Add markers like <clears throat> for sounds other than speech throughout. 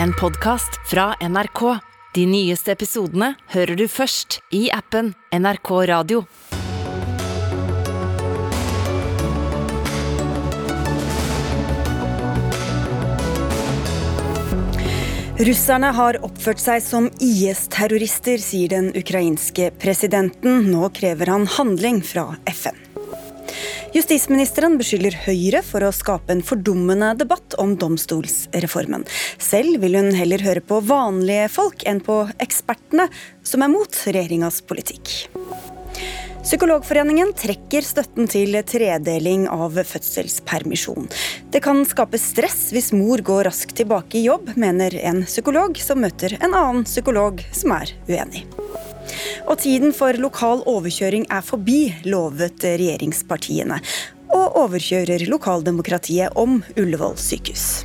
en podkast fra NRK. De nyeste episodene hører du først i appen NRK Radio. Russerne har oppført seg som IS-terrorister, sier den ukrainske presidenten. Nå krever han handling fra FN. Justisministeren beskylder Høyre for å skape en fordummende debatt om domstolsreformen. Selv vil hun heller høre på vanlige folk enn på ekspertene, som er mot regjeringas politikk. Psykologforeningen trekker støtten til tredeling av fødselspermisjon. Det kan skape stress hvis mor går raskt tilbake i jobb, mener en psykolog som møter en annen psykolog som er uenig. Og tiden for lokal overkjøring er forbi, lovet regjeringspartiene. Og overkjører lokaldemokratiet om Ullevål sykehus.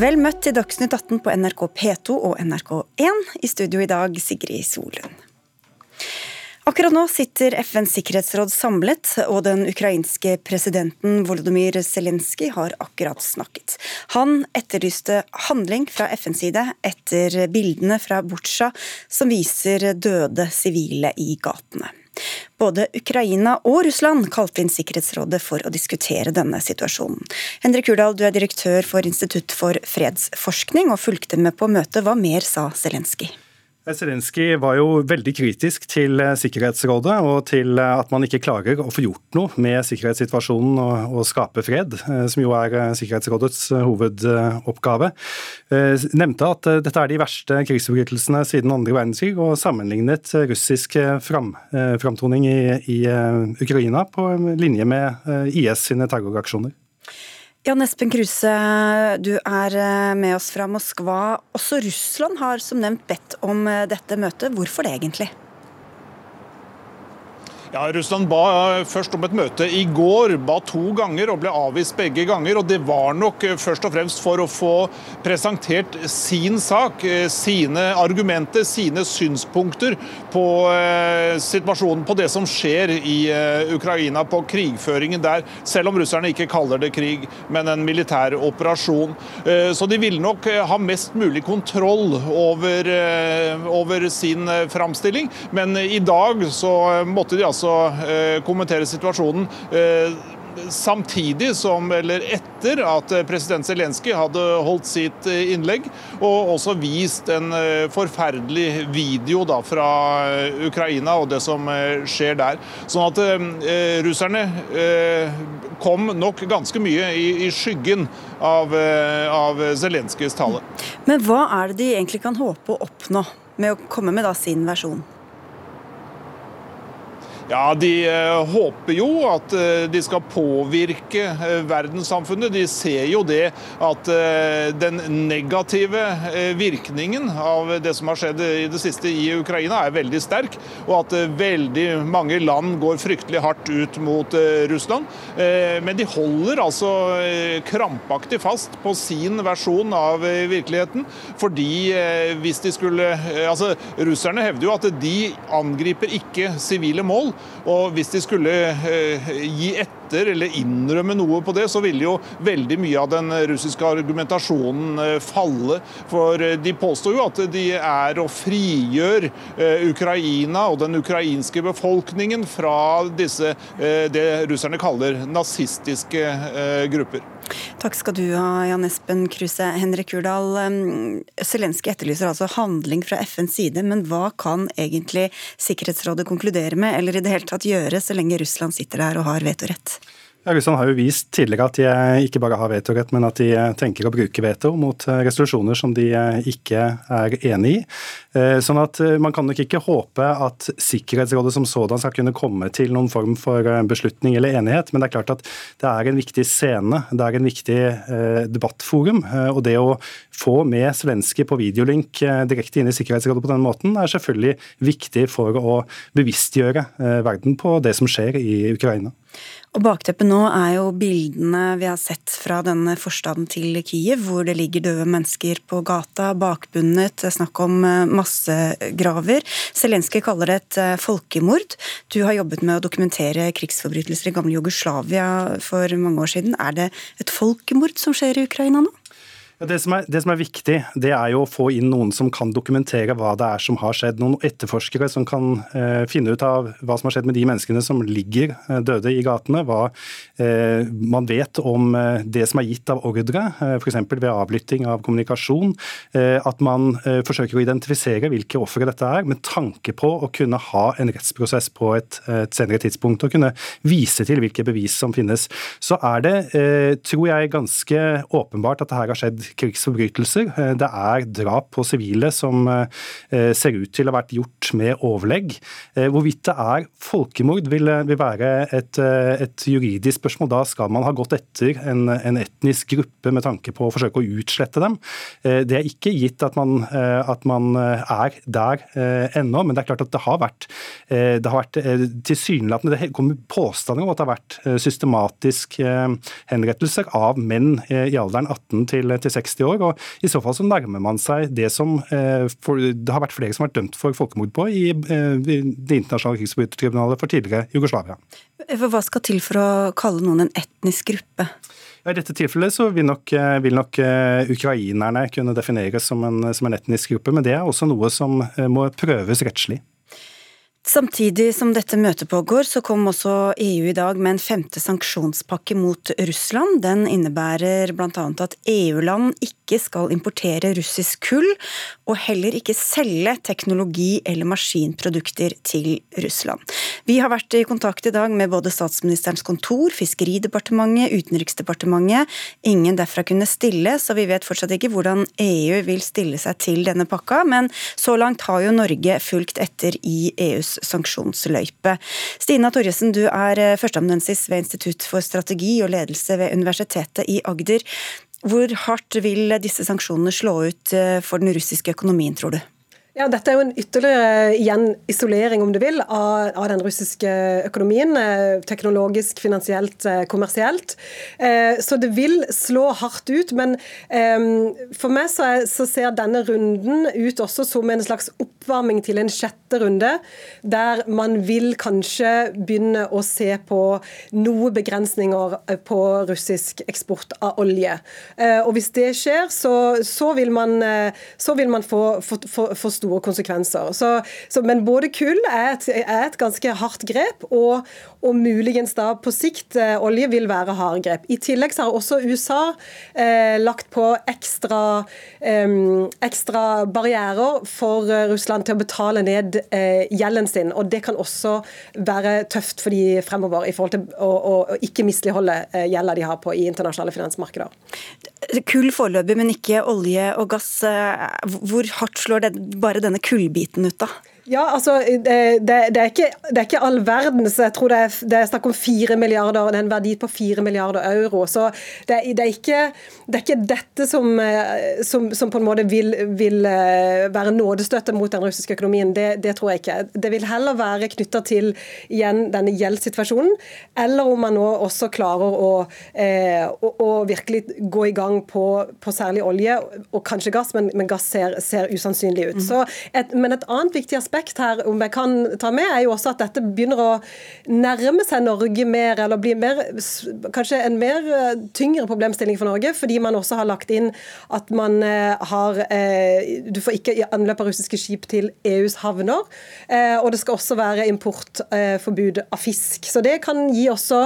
Vel møtt til Dagsnytt 18 på NRK P2 og NRK1. I studio i dag, Sigrid Solund. Akkurat nå sitter FNs sikkerhetsråd samlet, og den ukrainske presidenten Volodymyr Zelenskyj har akkurat snakket. Han etterlyste handling fra FNs side etter bildene fra Butsja som viser døde sivile i gatene. Både Ukraina og Russland kalte inn Sikkerhetsrådet for å diskutere denne situasjonen. Henrik Urdal, du er direktør for Institutt for fredsforskning og fulgte med på møtet. Hva mer sa Zelenskyj? Zelenskyj var jo veldig kritisk til eh, Sikkerhetsrådet og til eh, at man ikke klarer å få gjort noe med sikkerhetssituasjonen og, og skape fred, eh, som jo er Sikkerhetsrådets hovedoppgave. Nevnte at dette er de verste krigsforbrytelsene siden andre verdenskrig, og sammenlignet russisk fram, framtoning i, i Ukraina på linje med IS sine terroraksjoner. Jan Espen Kruse, du er eh, med oss fra Moskva. Også Russland har som nevnt bedt om eh, dette møtet. Hvorfor det egentlig? Ja, Russland ba eh, først om et møte i går, ba to ganger og ble avvist begge ganger. og Det var nok eh, først og fremst for å få presentert sin sak, eh, sine argumenter, sine synspunkter på situasjonen, på det som skjer i Ukraina, på krigføringen der. Selv om russerne ikke kaller det krig, men en militær operasjon. Så de ville nok ha mest mulig kontroll over, over sin framstilling. Men i dag så måtte de altså altså eh, kommentere situasjonen eh, samtidig som, eller etter at president Zelenskyj hadde holdt sitt eh, innlegg, og også vist en forferdelig video da fra Ukraina og det som skjer der. Sånn at eh, russerne eh, kom nok ganske mye i, i skyggen av, av Zelenskyjs tale. Men hva er det de egentlig kan håpe å oppnå med å komme med da sin versjon? Ja, De uh, håper jo at uh, de skal påvirke uh, verdenssamfunnet. De ser jo det at den negative virkningen av det som har skjedd i det siste i Ukraina, er veldig sterk. Og at veldig mange land går fryktelig hardt ut mot Russland. Men de holder altså krampaktig fast på sin versjon av virkeligheten. Fordi hvis de skulle Altså, russerne hevder jo at de angriper ikke sivile mål. Og hvis de skulle eh, gi etter eller innrømme noe på det, så ville jo veldig mye av den russiske argumentasjonen eh, falle. For eh, de påstår jo at de er å frigjøre Ukraina og den ukrainske befolkningen fra disse, det russerne kaller nazistiske grupper. Takk skal du ha, Jan Espen Kruse. Henrik Urdal, Zelenskyj etterlyser altså handling fra FNs side, men hva kan egentlig Sikkerhetsrådet konkludere med, eller i det hele tatt gjøre, så lenge Russland sitter der og har vetorett? Russland har jo vist tidligere at de ikke bare har vetorett, men at de tenker å bruke veto mot eh, resolusjoner som de eh, ikke er enig i. Eh, sånn at Man kan nok ikke håpe at Sikkerhetsrådet som sådan skal kunne komme til noen form for beslutning eller enighet, men det er klart at det er en viktig scene, det er en viktig debattforum. og Det å få med svenske på videolink direkte inn i Sikkerhetsrådet på den måten, er selvfølgelig viktig for å bevisstgjøre verden på det som skjer i Ukraina. Og Bakteppet nå er jo bildene vi har sett fra denne forstaden til Kiev, hvor det ligger døde mennesker på gata, bakbundet, det er snakk om eh, massegraver. Zelenskyj kaller det et eh, folkemord. Du har jobbet med å dokumentere krigsforbrytelser i gamle Jugoslavia for mange år siden. Er det et folkemord som skjer i Ukraina nå? Det som, er, det som, er, viktig, det er jo å få inn noen som kan dokumentere hva det er som har skjedd. Noen etterforskere som kan eh, finne ut av hva som har skjedd med de menneskene som ligger eh, døde i gatene. Hva eh, man vet om eh, det som er gitt av ordre, eh, f.eks. ved avlytting av kommunikasjon. Eh, at man eh, forsøker å identifisere hvilke ofre dette er, med tanke på å kunne ha en rettsprosess på et, et, senere tidspunkt. Og kunne vise til hvilke bevis som finnes. Så er det, tror jeg, ganske åpenbart at det her har skjedd krigsforbrytelser. Eh, det er drap på sivile som eh, ser ut til å ha vært gjort med overlegg. Eh, hvorvidt det er folkemord vil, vil være et, et, juridisk spørsmål. Da skal man ha gått etter en, en, etnisk gruppe med tanke på å forsøke å utslette dem. Det er ikke gitt at man, at man er der ennå, men det er klart at det har vært, det har vært tilsynelatende Det kommer påstander om at det har vært systematisk henrettelser av menn i alderen 18 til, til 60 år. og I så fall så nærmer man seg det som eh, for, det har vært flere som har vært dømt for folkemord på i eh, Det internasjonale krigsforbrytertribunalet for tidligere Jugoslavia. Hva skal til for å kalle noen en etnisk gruppe? I dette tilfellet så vil nok, eh, vil nok ukrainerne kunne defineres som en, som en etnisk gruppe, men det er også noe som må prøves rettslig. Samtidig som dette møtet pågår, så kom også EU i dag med en femte sanksjonspakke mot Russland. Den innebærer bl.a. at EU-land ikke skal importere russisk kull, og heller ikke selge teknologi eller maskinprodukter til Russland. Vi har vært i kontakt i dag med både statsministerens kontor, Fiskeridepartementet, Utenriksdepartementet. Ingen derfra kunne stille, så vi vet fortsatt ikke hvordan EU vil stille seg til denne pakka, men så langt har jo Norge fulgt etter i EUs sanksjonsløype. Stina Torjesen, du er eh, førsteamanuensis ved Institutt for strategi og ledelse ved Universitetet i Agder. Hvor hardt vil disse sanksjonene slå ut eh, for den russiske økonomien, tror du? Ja, Dette er jo en ytterligere igjen isolering om du vil, av, av den russiske økonomien. Eh, teknologisk, finansielt, eh, kommersielt. Eh, så det vil slå hardt ut. Men for meg så, er, så, ser denne runden ut også som en slags oppvarming til en sjette runde, der man vil kanskje begynne å se på noe begrensninger på russisk eksport av olje. Og Hvis det skjer, så, så vil, man, så vil man få, få, få, få store konsekvenser. Så, så, men både kull er et, er et, ganske hardt grep, og, og muligens da på sikt eh, olje vil være harde grep. I tillegg så har også USA eh, lagt på ekstra, eh, ekstra barrierer for Russland til å betale ned eh, gjelden sin. og Det kan også være tøft for de fremover i forhold til å, å, å ikke misligholde eh, gjelda de har på i internasjonale finansmarkeder. Kull foreløpig, men ikke olje og gass. Eh, hvor hardt slår det, bare denne kullbiten ut, da? Ja, altså, det, det, er ikke, det, er ikke, all verden, så jeg tror det er, det er snakk om 4 milliarder, det er en verdi på 4 milliarder euro. Så det, er, er ikke, det er ikke dette som, eh, som, som, på en måte vil, vil eh, være nådestøtte mot den russiske økonomien. Det, tror jeg ikke. Det vil heller være knytta til igjen denne gjeldssituasjonen, eller om man nå også klarer å, eh, å, å virkelig gå i gang på, på, særlig olje, og kanskje gass, men, men gass ser, ser usannsynlig ut. Mm. Så et, men et annet viktig aspekt aspekt her, om jeg kan ta med, er jo også at dette begynner å nærme seg Norge mer, eller bli mer, kanskje en mer eh, tyngre problemstilling for Norge, fordi man også har lagt inn at man eh, har eh, Du får ikke anløp av russiske skip til EUs havner, og det skal også være importforbud av fisk. Så det kan gi også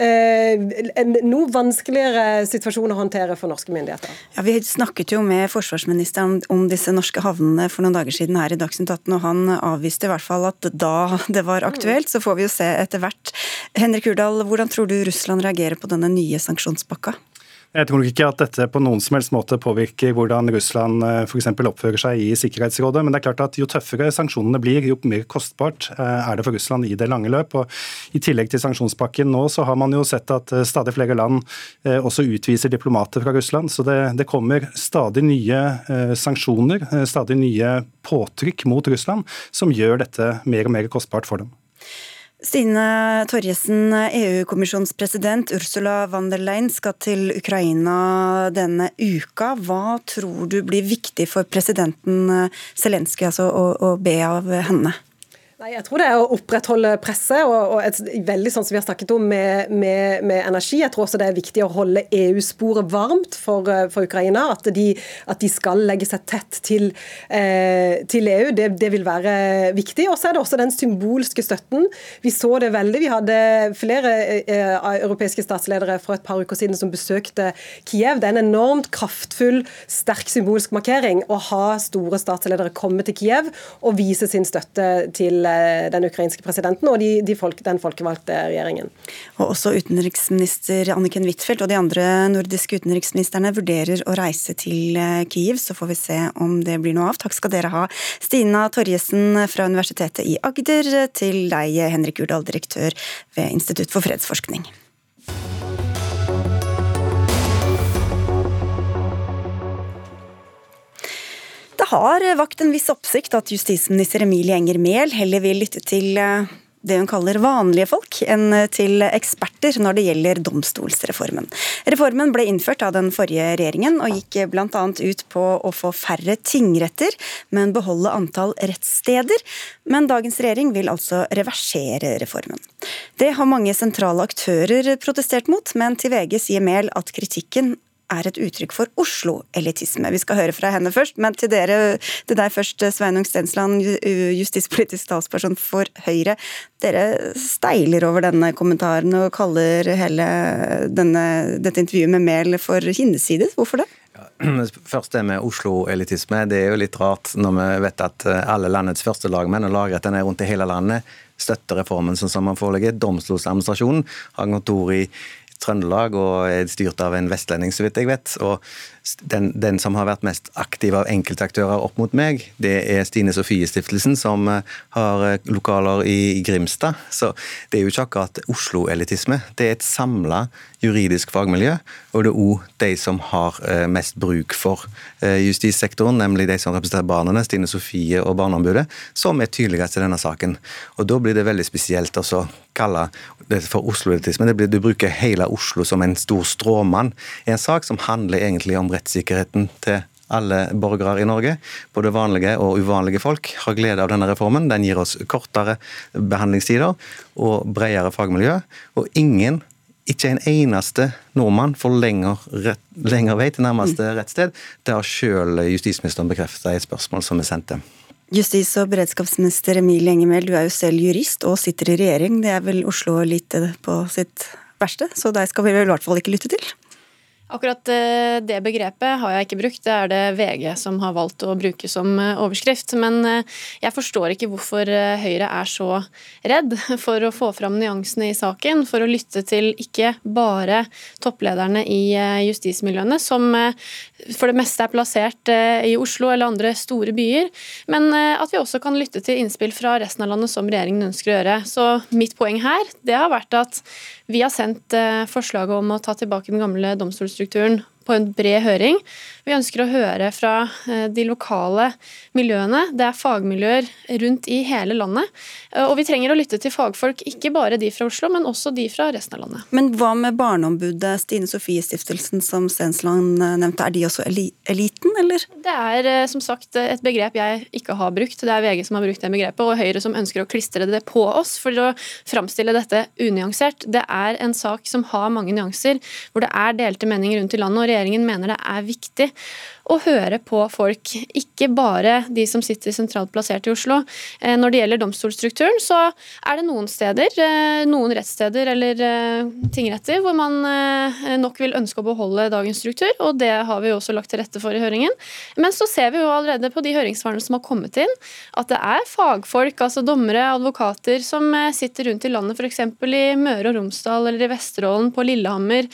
en noe vanskeligere situasjon å håndtere for norske myndigheter. Ja, Vi snakket jo med forsvarsministeren om disse norske havnene for noen dager siden her i Dagsnytt 18, og han avviste i hvert fall at da det var aktuelt. Så får vi jo se etter hvert. Henrik Urdal, hvordan tror du Russland reagerer på denne nye sanksjonspakka? Jeg tror ikke at dette på noen som helst måte påvirker hvordan Russland for f.eks. oppfører seg i Sikkerhetsrådet. Men det er klart at jo tøffere sanksjonene blir, jo mer kostbart eh, er det for Russland i det lange løp. Og I tillegg til sanksjonspakken nå, så har man jo sett at eh, stadig flere land også utviser diplomater fra Russland. Så det, det kommer stadig nye sanksjoner, stadig nye påtrykk mot Russland, som gjør dette mer og mer kostbart for dem. Stine Torjesen, EU-kommisjonspresident Ursula von der Leyen skal til Ukraina denne uka. Hva tror du blir viktig for presidenten Zelenskyj altså, å, å be av henne? Nei, Jeg tror det er å opprettholde presset, og, og et, veldig sånn som vi har snakket om med, med, med, energi. Jeg tror også det er viktig å holde EU-sporet varmt for, eh, for Ukraina. At de, at de, skal legge seg tett til, eh, til EU. Det, det, vil være viktig. Og så er det også den symbolske støtten. Vi så det veldig. Vi hadde flere eh, europeiske statsledere for et par uker siden som besøkte Kiev. Det er en enormt kraftfull, sterk symbolsk markering å ha store statsledere komme til Kiev og vise sin støtte til Eh, den ukrainske presidenten og de, de folk, den folkevalgte regjeringen. Og Også utenriksminister Anniken Huitfeldt og de andre nordiske utenriksministrene vurderer å reise til eh, Kyiv, så får vi se om det blir noe av. Takk skal dere ha, Stina Torjesen fra Universitetet i Agder, til deg, Henrik Urdal, direktør ved Institutt for fredsforskning. Har vakt en viss oppsikt at justisminister Emilie Enger Mehl heller vil lytte til eh, det hun kaller vanlige folk, enn til eksperter når det gjelder domstolsreformen. Reformen ble innført av den forrige regjeringen, og gikk bl.a. ut på å få færre tingretter, men beholde antall rettssteder. Men dagens regjering vil altså reversere reformen. Det har mange sentrale aktører protestert mot, men til VG sier Mehl at kritikken er et uttrykk for Oslo-elitisme. Vi skal høre fra henne først, men til, dere, til deg først, Sveinung Stensland, justispolitisk talsperson for Høyre. Dere steiler over denne kommentaren og kaller hele denne, dette intervjuet med Mehl for hinsides. Hvorfor det? <clears throat> Først det med Oslo-elitisme. Det er jo litt rart når vi vet at alle landets første lagmenn og lagrettene rundt i hele landet støtter reformen sånn som man foreligger. Domstoladministrasjonen har kontor i Trøndelag og er styrt av en vestlending, så vidt jeg vet. Og den, den, som har vært mest aktiv av enkeltaktører opp mot meg, det er Stine Sofie-stiftelsen, som eh, har eh, lokaler i Grimstad. Så det er jo ikke akkurat Oslo-elitisme. Det er et samla juridisk fagmiljø, og det er òg de som har eh, mest bruk for justissektoren, nemlig de som representerer barna, Stine Sofie og Barneombudet, som er tydeligst i denne saken. Og Da blir det veldig spesielt å kalle det for Oslo-elitisme. Du bruker hele Oslo som en stor stråmann i en sak som handler egentlig om rettssikkerheten til alle borgere i Norge, både vanlige og uvanlige folk, har glede av denne reformen. Den gir oss kortere behandlingstider og bredere fagmiljø. Og ingen, ikke en eneste nordmann får lenger, rett, lenger vei til nærmeste mm. rettssted. Det har selv justisministeren bekreftet i et spørsmål som er sendt til. Justis- og beredskapsminister Emilie Engemel, du er jo selv jurist og sitter i regjering. Det er vel Oslo lite på sitt verste, så deg skal vi vel i hvert fall ikke lytte til? Akkurat eh, det begrepet har jeg ikke brukt, det er det VG som har valgt å bruke som eh, overskrift. Men eh, jeg forstår ikke hvorfor Høyre er så redd for å få fram nyansene i saken, for å lytte til ikke bare topplederne i justismiljøene, som for det meste er plassert i Oslo eller andre store byer, men at vi også kan lytte til innspill fra resten av landet som regjeringen ønsker å gjøre. Så mitt poeng her det har vært at vi har sendt forslaget om å ta tilbake den gamle domstolsstrukturen på en bred høring. Vi ønsker å høre fra eh, de lokale miljøene. Det er fagmiljøer rundt i hele landet. Eh, og vi trenger å lytte til fagfolk, ikke bare de fra Oslo, men også de fra resten av landet. Men hva med Barneombudet, Stine Sofie-stiftelsen som Stensland eh, nevnte, er de også eliten, eller? Det er som sagt et begrep jeg ikke har brukt. Det er VG som har brukt det begrepet, og Høyre som ønsker å klistre det på oss for å framstille dette unyansert. Det er en sak som har mange nyanser, hvor det er delte meninger rundt i landet. og regjeringen mener det er viktig å høre på folk, ikke bare de som sitter sentralt plassert i Oslo. Eh, når det gjelder domstolstrukturen, så er det noen steder, eh, noen rettssteder eller eh, tingretter, hvor man nok vil ønske å beholde dagens struktur, og det har vi også lagt til rette for i høringen. Men så ser vi jo allerede på de høringssvarene som har kommet inn, at det er fagfolk, altså dommere, advokater, som sitter rundt i landet, f.eks. i Møre og Romsdal eller i Vesterålen, på Lillehammer,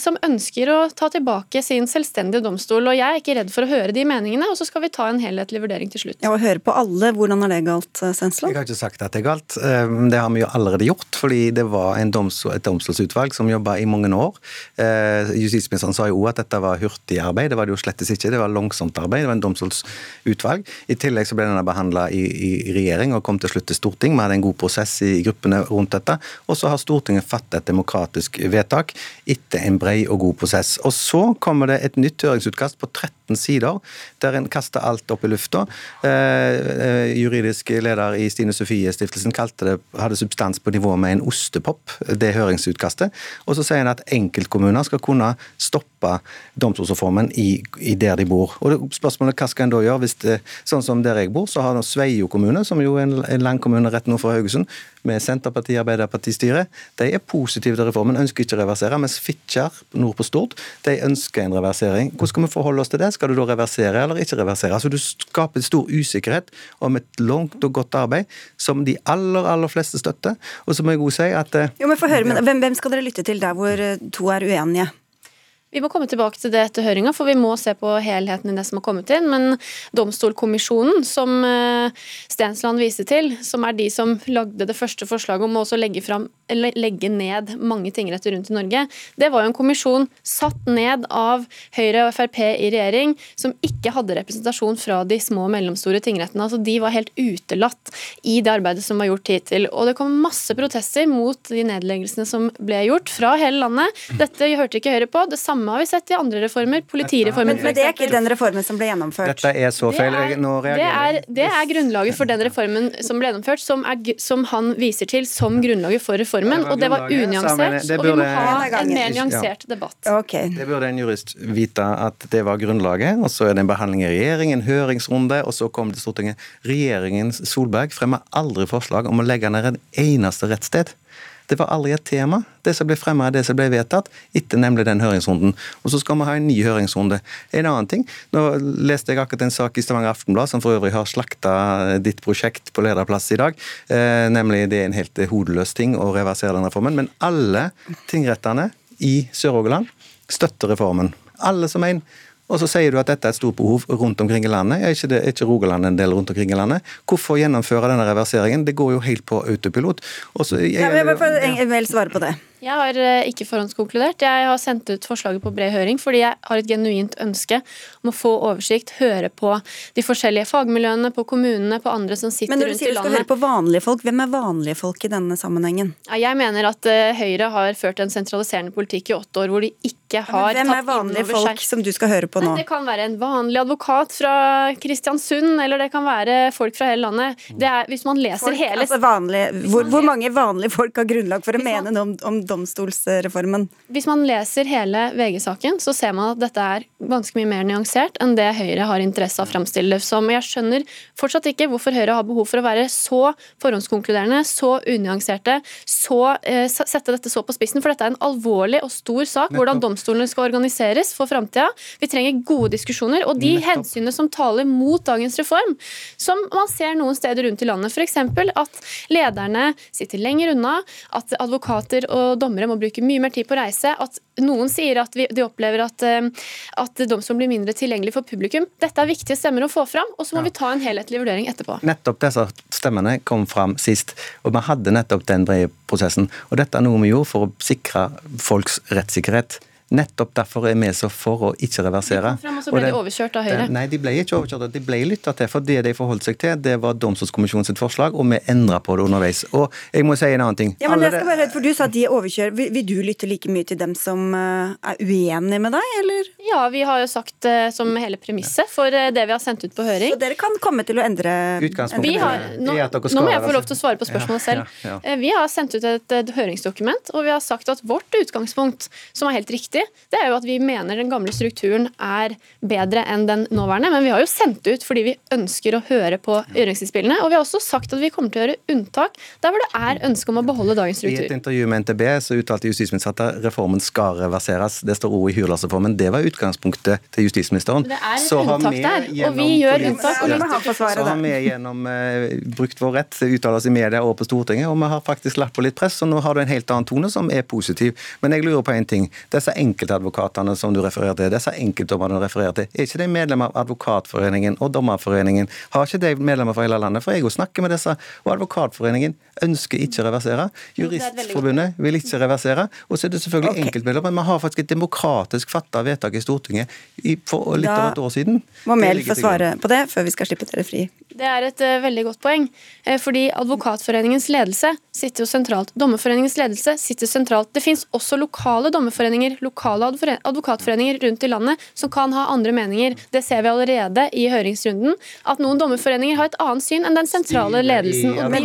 som ønsker å ta tilbake sin selvstendige domstol. og jeg er ikke redd for å høre de meningene, og så skal vi ta en helhetlig vurdering til slutt. Ja, og høre på alle, hvordan er det galt, eh, Sensland? Jeg har ikke sagt at det er galt. Eh, det har vi jo allerede gjort, fordi det var domstol, et domstolsutvalg som jobba i mange år. Eh, justisministeren sa jo òg at dette var hurtig arbeid. det var det jo slettes ikke. Det var langsomt arbeid. Det var en domstolsutvalg. I tillegg så ble denne behandla i, i, regjering og kom til slutt til storting. Vi hadde en god prosess i gruppene rundt dette. Og så har Stortinget fattet et demokratisk vedtak etter en brei og god prosess. Og så kommer det et nytt høringsutkast på 13 13 sider, der en kaster alt opp i lufta. Eh, eh, juridisk leder i Stine Sofie-stiftelsen kalte det, hadde substans på nivå med en ostepop, det høringsutkastet. Og så sier en at enkeltkommuner skal kunne stoppe domstolsreformen i, i, der de bor. Og spørsmålet hva skal en da gjøre? hvis det, Sånn som der jeg bor, så har Sveio kommune, som jo er en, en landkommune rett nord for Haugesund, med Senterpartiet Arbeiderpartistyret. De er positive til reformen, ønsker ikke å reversere. Mens Fitjar nord på Stord de ønsker en reversering. Hvordan skal vi forholde oss til det? Skal du da reversere eller ikke reversere? Altså Du skaper stor usikkerhet om et langt og godt arbeid som de aller aller fleste støtter. Og så må jeg også si at eh, Jo, men få høre, men hvem, hvem skal dere lytte til der hvor eh, to er uenige? Vi må komme tilbake til det etter høringa, for vi må se på helheten i det som har kommet inn. Men Domstolkommisjonen, som eh, Stensland viste til, som er de som lagde det første forslaget om å også legge, frem, legge ned mange tingretter rundt i Norge, det var jo en kommisjon satt ned av Høyre og Frp i regjering, som ikke hadde representasjon fra de små og mellomstore tingrettene. Altså, de var helt utelatt i det arbeidet som var gjort hittil. Og det kom masse protester mot de nedleggelsene som ble gjort, fra hele landet. Dette hørte ikke Høyre på. Det samme samme har vi sett i andre reformer. Politireformen, Men det er ikke den reformen som ble gjennomført? Dette er så feil. Det er, det er, det er grunnlaget for den reformen som ble gjennomført, som, er, som, han viser til som grunnlaget for reformen. Og det var unyansert. Og vi må ha en mer nyansert debatt. Okay. Det burde en jurist vite at det var grunnlaget. Og så er det en behandling i regjering, en høringsrunde, og så kom det til Stortinget. Regjeringen Solberg fremmer aldri forslag om å legge ned en eneste rettssted. Det var aldri et tema. Det som ble fremma, det som ble vedtatt, etter nemlig den høringsrunden. Og så skal vi ha en ny høringsrunde. En annen ting, nå leste jeg akkurat en sak i Stavanger Aftenblad, som for øvrig har slakta ditt prosjekt på lederplass i dag. Eh, nemlig det er en helt hodeløs ting å reversere den reformen. Men alle tingrettene i Sør-Rogaland støtter reformen. Alle som en. Og så sier du at dette er et stort behov rundt omkring i landet. Er ikke, det, er ikke Rogaland en del rundt omkring i landet? Hvorfor gjennomføre denne reverseringen? Det går jo helt på autopilot. Også, jeg, ja, jeg, jeg, jeg vil svare på det. Jeg har eh, ikke forhåndskonkludert. Jeg har sendt ut forslaget på bred høring fordi jeg har et genuint ønske om å få oversikt, høre på de forskjellige fagmiljøene, på kommunene, på andre som sitter rundt i landet. Men når du sier du skal høre på vanlige folk, hvem er vanlige folk i denne sammenhengen? Jeg mener at eh, Høyre har ført en sentraliserende politikk i åtte år hvor de ikke har tatt inn over seg Hvem er vanlige folk som du skal høre på nå? Det kan være en vanlig advokat fra Kristiansund, eller det kan være folk fra hele landet. Det er, hvis man leser folk, hele altså vanlige, hvor, hvor, mange vanlige folk har grunnlag for å mene noe om, om domstolsreformen. Hvis man leser hele VG-saken, så ser man at dette er ganske mye mer nyansert enn det Høyre har interesse av å framstille det som. Jeg skjønner fortsatt ikke hvorfor Høyre har behov for å være så forhåndskonkluderende, så unyanserte, så, eh, sette dette så på spissen. For dette er en alvorlig og stor sak, hvordan domstolene skal organiseres for framtida. Vi trenger gode diskusjoner. Og de hensynene som taler mot dagens reform, som man ser noen steder rundt i landet, f.eks. at lederne sitter lenger unna, at advokater og dommere må bruke mye mer tid på å reise. At noen sier at vi, de opplever at, eh, at domstolen blir mindre tilgjengelig for publikum. Dette er viktige stemmer å få fram, og så må ja. vi ta en helhetlig vurdering etterpå. Nettopp disse stemmene kom fram sist, og vi hadde nettopp den brede prosessen. Og dette er noe vi gjorde for å sikre folks rettssikkerhet. Nettopp derfor er vi så for å ikke reversere. De kom frem, og så ble og det, de overkjørt av Høyre? Nei, de ble ikke overkjørt. De ble lytta til. For det de forholdt seg til, det var Domstolskommisjonens forslag, og vi endra på det underveis. Og jeg må si en annen ting. Ja, men jeg skal bare, for Du sa at de overkjører. Vil, vil, du lytte like mye til dem som uh, er uenige med deg, eller? Ja, vi har jo sagt uh, som hele premisset for uh, det vi har sendt ut på høring. Så dere kan komme til å endre vi har, nå, nå, må jeg få lov til å svare på spørsmålet selv. Ja, ja, ja. Vi har sendt ut et høringsdokument, og vi har sagt at vårt utgangspunkt, som er helt riktig, det er jo at vi mener den gamle strukturen er bedre enn den nåværende. Men vi har jo sendt ut fordi vi ønsker å høre på høringsinnspillene. Og vi har også sagt at vi kommer til å gjøre unntak der hvor det er ønske om å beholde dagens struktur. I et intervju med NTB så uttalte justisministeren at reformen skal reverseres. Det står ord i Hurdalsreformen. Det var utgangspunktet til justisministeren. Det er et unntak der, og vi gjør unntak. Og så har vi gjennom uh, brukt vår rett til å uttale oss i media og på Stortinget, og vi har faktisk lagt på litt press, og nå har du en helt annen tone som er positiv. Men jeg lurer på én ting. Disse enkeltadvokatene som du refererer til, disse enkeltdommerne du refererer til, er ikke de medlemmer av Advokatforeningen og Dommerforeningen? Har ikke de medlemmer fra hele landet? For jeg snakker med disse, og Advokatforeningen ønsker ikke å reversere. Juristforbundet vil ikke reversere. Og så er det selvfølgelig okay. enkeltmedlemmer. Men vi har faktisk et demokratisk fatta vedtak i Stortinget for litt over et år siden. Må Mehl få svare på det før vi skal slippe dere fri. Det er et uh, veldig godt poeng. Uh, fordi Advokatforeningens ledelse sitter jo sentralt. Dommerforeningens ledelse sitter sentralt. Det finnes også lokale dommerforeninger, lokale advokatforeninger rundt i landet som kan ha andre meninger. Det ser vi allerede i høringsrunden. At noen dommerforeninger har et annet syn enn den sentrale ledelsen. Og de,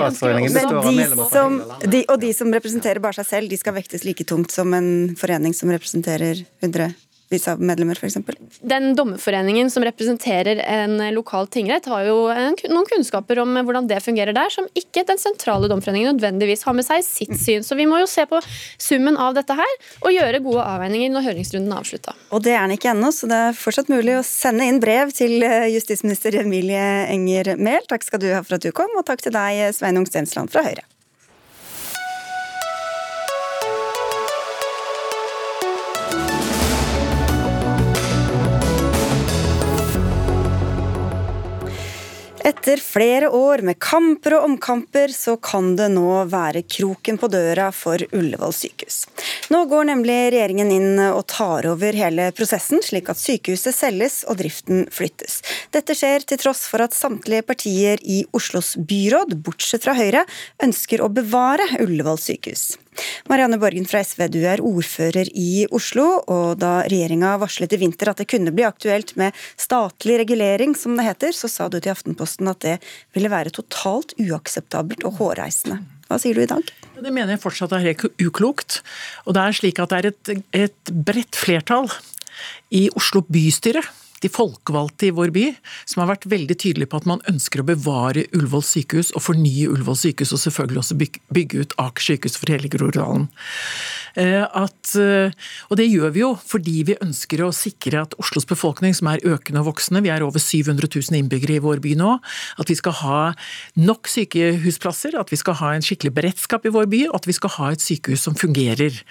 som, de, og de som representerer bare seg selv, de skal vektes like tungt som en forening som representerer 100 medlemmer f.eks.? Den dommerforeningen som representerer en lokal tingrett, har jo noen kunnskaper om hvordan det fungerer der, som ikke den sentrale dommerforeningen nødvendigvis har med seg sitt <clears throat> syn. Så vi må jo se på summen av dette her, og gjøre gode avveininger når høringsrunden er avslutta. Og det er den ikke ennå, så det er fortsatt mulig å sende inn brev til eh, justisminister Emilie Enger Mehl. Takk skal du ha for at du kom, og takk til deg, Sveinung Stensland fra Høyre. Etter flere år med kamper og omkamper, så kan det nå være kroken på døra for Ullevål sykehus. Nå går nemlig regjeringen inn og tar over hele prosessen, slik at sykehuset selges og driften flyttes. Dette skjer til tross for at samtlige partier i Oslos byråd, bortsett fra Høyre, ønsker å bevare Ullevål sykehus. Marianne Borgen fra SV, du er ordfører i Oslo, og da regjeringa varslet i vinter at det kunne bli aktuelt med statlig regulering, som det heter, så sa du til Aftenposten at det ville være totalt uakseptabelt og hårreisende. Hva sier du i dag? Det mener jeg fortsatt er helt uklokt. Og det er slik at det er et, et bredt flertall i Oslo bystyre de folkevalgte i vår by, som har vært veldig tydelige på at man ønsker å bevare Ullevål sykehus og fornye Ullevål sykehus, og selvfølgelig også bygge ut Aker sykehus for hele Groruddalen. Eh, eh, og det gjør vi jo fordi vi ønsker å sikre at Oslos befolkning, som er økende og voksende, vi er over 700 000 innbyggere i vår by nå, at vi skal ha nok sykehusplasser, at vi skal ha en skikkelig beredskap i vår by, og at vi skal ha et sykehus som fungerer.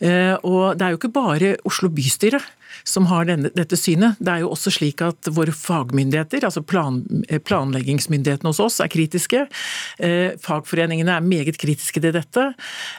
Eh, og det er jo ikke bare Oslo bystyre som har denne, dette synet. Det er jo også slik at våre fagmyndigheter, altså plan, eh, planleggingsmyndighetene hos oss, er kritiske. Eh, fagforeningene er meget kritiske til dette.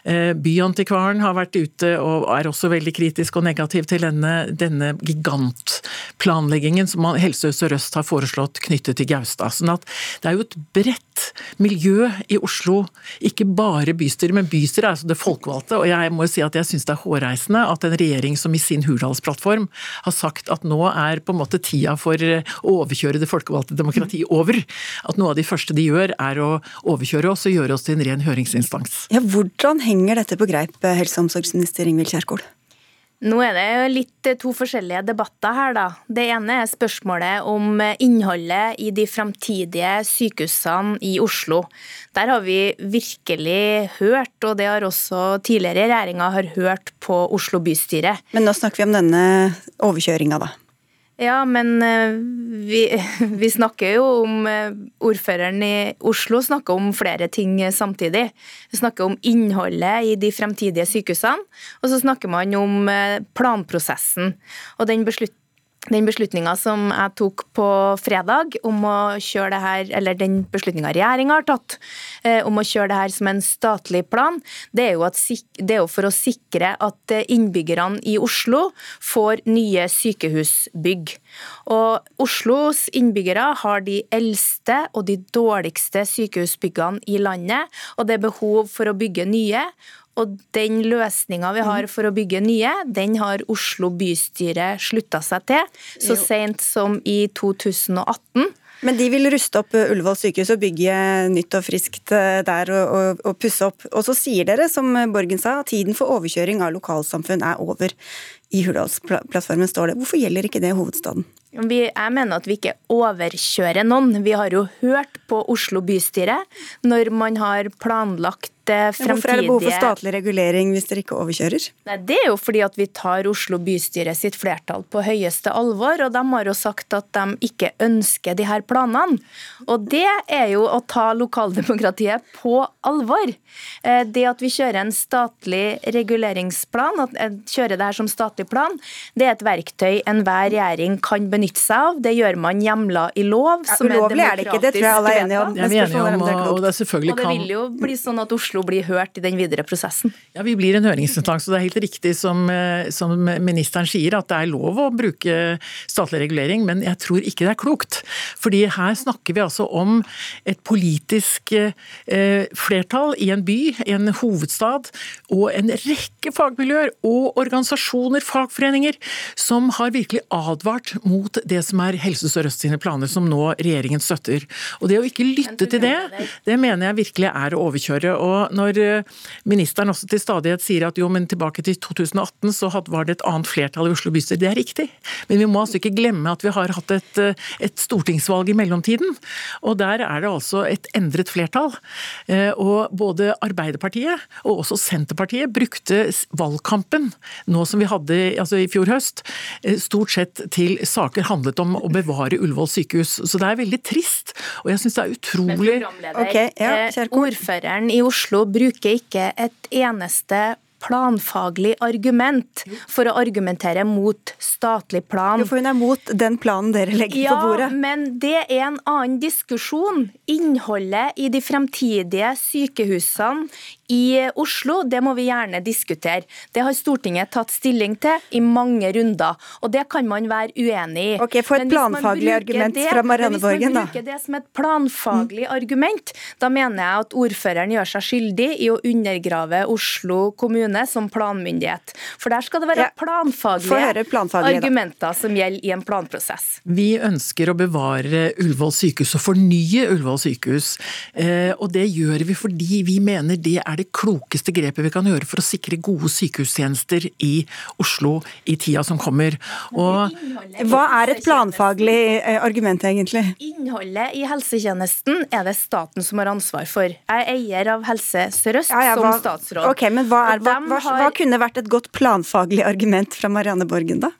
Eh, Byantikvaren har vært ute og er også veldig kritisk og negativ til denne, denne gigantplanleggingen som Helse Sør-Øst har foreslått knyttet til Gaustad. Sånn at det er jo et bredt miljø i Oslo, ikke bare bystyret, men bystyret er altså det folkevalgte. Og jeg må jo si at jeg syns det er hårreisende at en regjering som i sin Hurdalsplattform har sagt at nå er på en måte tida for å overkjøre det folkevalgte demokratiet over. At noe av de første de gjør er å overkjøre oss og gjøre oss til en ren høringsinstans. Ja, Hvordan henger dette på greip, helse- og omsorgsminister Ingvild Kjerkol? Nå er det litt to forskjellige debatter her, da. Det ene er spørsmålet om innholdet i de framtidige sykehusene i Oslo. Der har vi virkelig hørt, og det har også tidligere regjeringer hørt på Oslo bystyre. Men nå snakker vi om denne overkjøringa, da. Ja, men eh, vi, <laughs> vi, snakker jo om eh, Ordføreren i Oslo snakker om flere ting samtidig. Vi snakker om innholdet i de fremtidige sykehusene, og så snakker man om eh, planprosessen. Og den beslutningen den beslutninga som jeg tok på fredag om å kjøre det her, eller den beslutninga regjeringa har tatt eh, om å kjøre det her som en statlig plan, det er, at, det er, jo for å sikre at eh, innbyggerne i Oslo får nye sykehusbygg. Og Oslos innbyggere har de eldste og de dårligste sykehusbyggene i landet, og det er behov for å bygge nye. Og den løsninga vi har for å bygge nye, den har Oslo bystyre slutta seg til så sent som i 2018. Men de vil ruste opp Ullevål sykehus og bygge nytt og friskt eh, der og, og, og pusse opp. Og så sier dere, som Borgen sa, at tiden for overkjøring av lokalsamfunn er over. I Hurdalsplattformen står det. Hvorfor gjelder ikke det hovedstaden? Vi, jeg mener at vi ikke overkjører noen. Vi har jo hørt på Oslo bystyre når man har planlagt fremtidige Hvorfor er det behov for statlig regulering hvis dere ikke overkjører? Nei, Det er jo fordi at vi tar Oslo bystyre sitt flertall på høyeste alvor, og de har jo sagt at de ikke ønsker de her planene. Og det er jo å ta lokaldemokratiet på alvor. Eh, det at vi kjører en statlig reguleringsplan, at kjører det her som statlig plan. Det er et verktøy enhver regjering kan benytte seg av. Det gjør man hjemla i lov. Ja, ulovlig er det ikke, det tror jeg alle er enige om. Ja, vi er enige om, og, det og det vil jo bli sånn at Oslo blir hørt i den videre prosessen. Ja, Vi blir en høringsinstans, og det er helt riktig som, eh, som ministeren sier, at det er lov å bruke statlig regulering, men jeg tror ikke det er klokt. Fordi her snakker vi altså om et politisk eh, flertall i en by, en hovedstad, og en rekke fagmiljøer og organisasjoner, fagforeninger, som har virkelig advart mot det som er Helse Sør-Øst sine planer, som nå regjeringen støtter. Og det å ikke lytte til det, det mener jeg virkelig er å overkjøre. Og når eh, ministeren også til stadighet sier at jo, men tilbake til 2018 så var det et annet flertall i Oslo bystyre. Det er riktig, men vi må altså ikke glemme at vi har hatt et, eh, et stortingsvalg i mellomtiden. Og der er det altså et endret flertall. Eh, og både Arbeiderpartiet og også Senterpartiet brukte valgkampen nå som vi hadde altså i fjor høst, stort sett til saker handlet om å bevare Ullevål sykehus. Så det er veldig trist. Og jeg syns det er utrolig okay, ja, Ordføreren i Oslo bruker ikke et eneste planfaglig argument for å argumentere mot statlig plan. Jo, for hun er mot den planen dere legger ja, på bordet. Ja, men det er en annen diskusjon. Innholdet i de fremtidige sykehusene i Oslo, det må vi gjerne diskutere. Det har Stortinget tatt stilling til i mange runder, og det kan man være uenig i. Ok, Få et planfaglig argument det, fra Marianne Borgen, da. Hvis man bruker det som et planfaglig mm. argument, da mener jeg at ordføreren gjør seg skyldig i å undergrave Oslo kommune som planmyndighet. For der skal det være ja, planfaglige, planfaglige argumenter som gjelder i en planprosess. Vi ønsker å bevare Ullevål sykehus og fornye Ullevål sykehus. Eh, og det gjør vi fordi vi mener det er det klokeste grepet vi kan gjøre for å sikre gode sykehustjenester i Oslo i tida som kommer. Og Hva er et planfaglig eh, argument, egentlig? Innholdet i helsetjenesten er det staten som har ansvar for. Jeg er eier av Helse Sør-Øst ja, ja, som statsråd. Ok, men hva, er, hva, hva, hva kunne vært et godt planfaglig argument fra Marianne Borgen, da?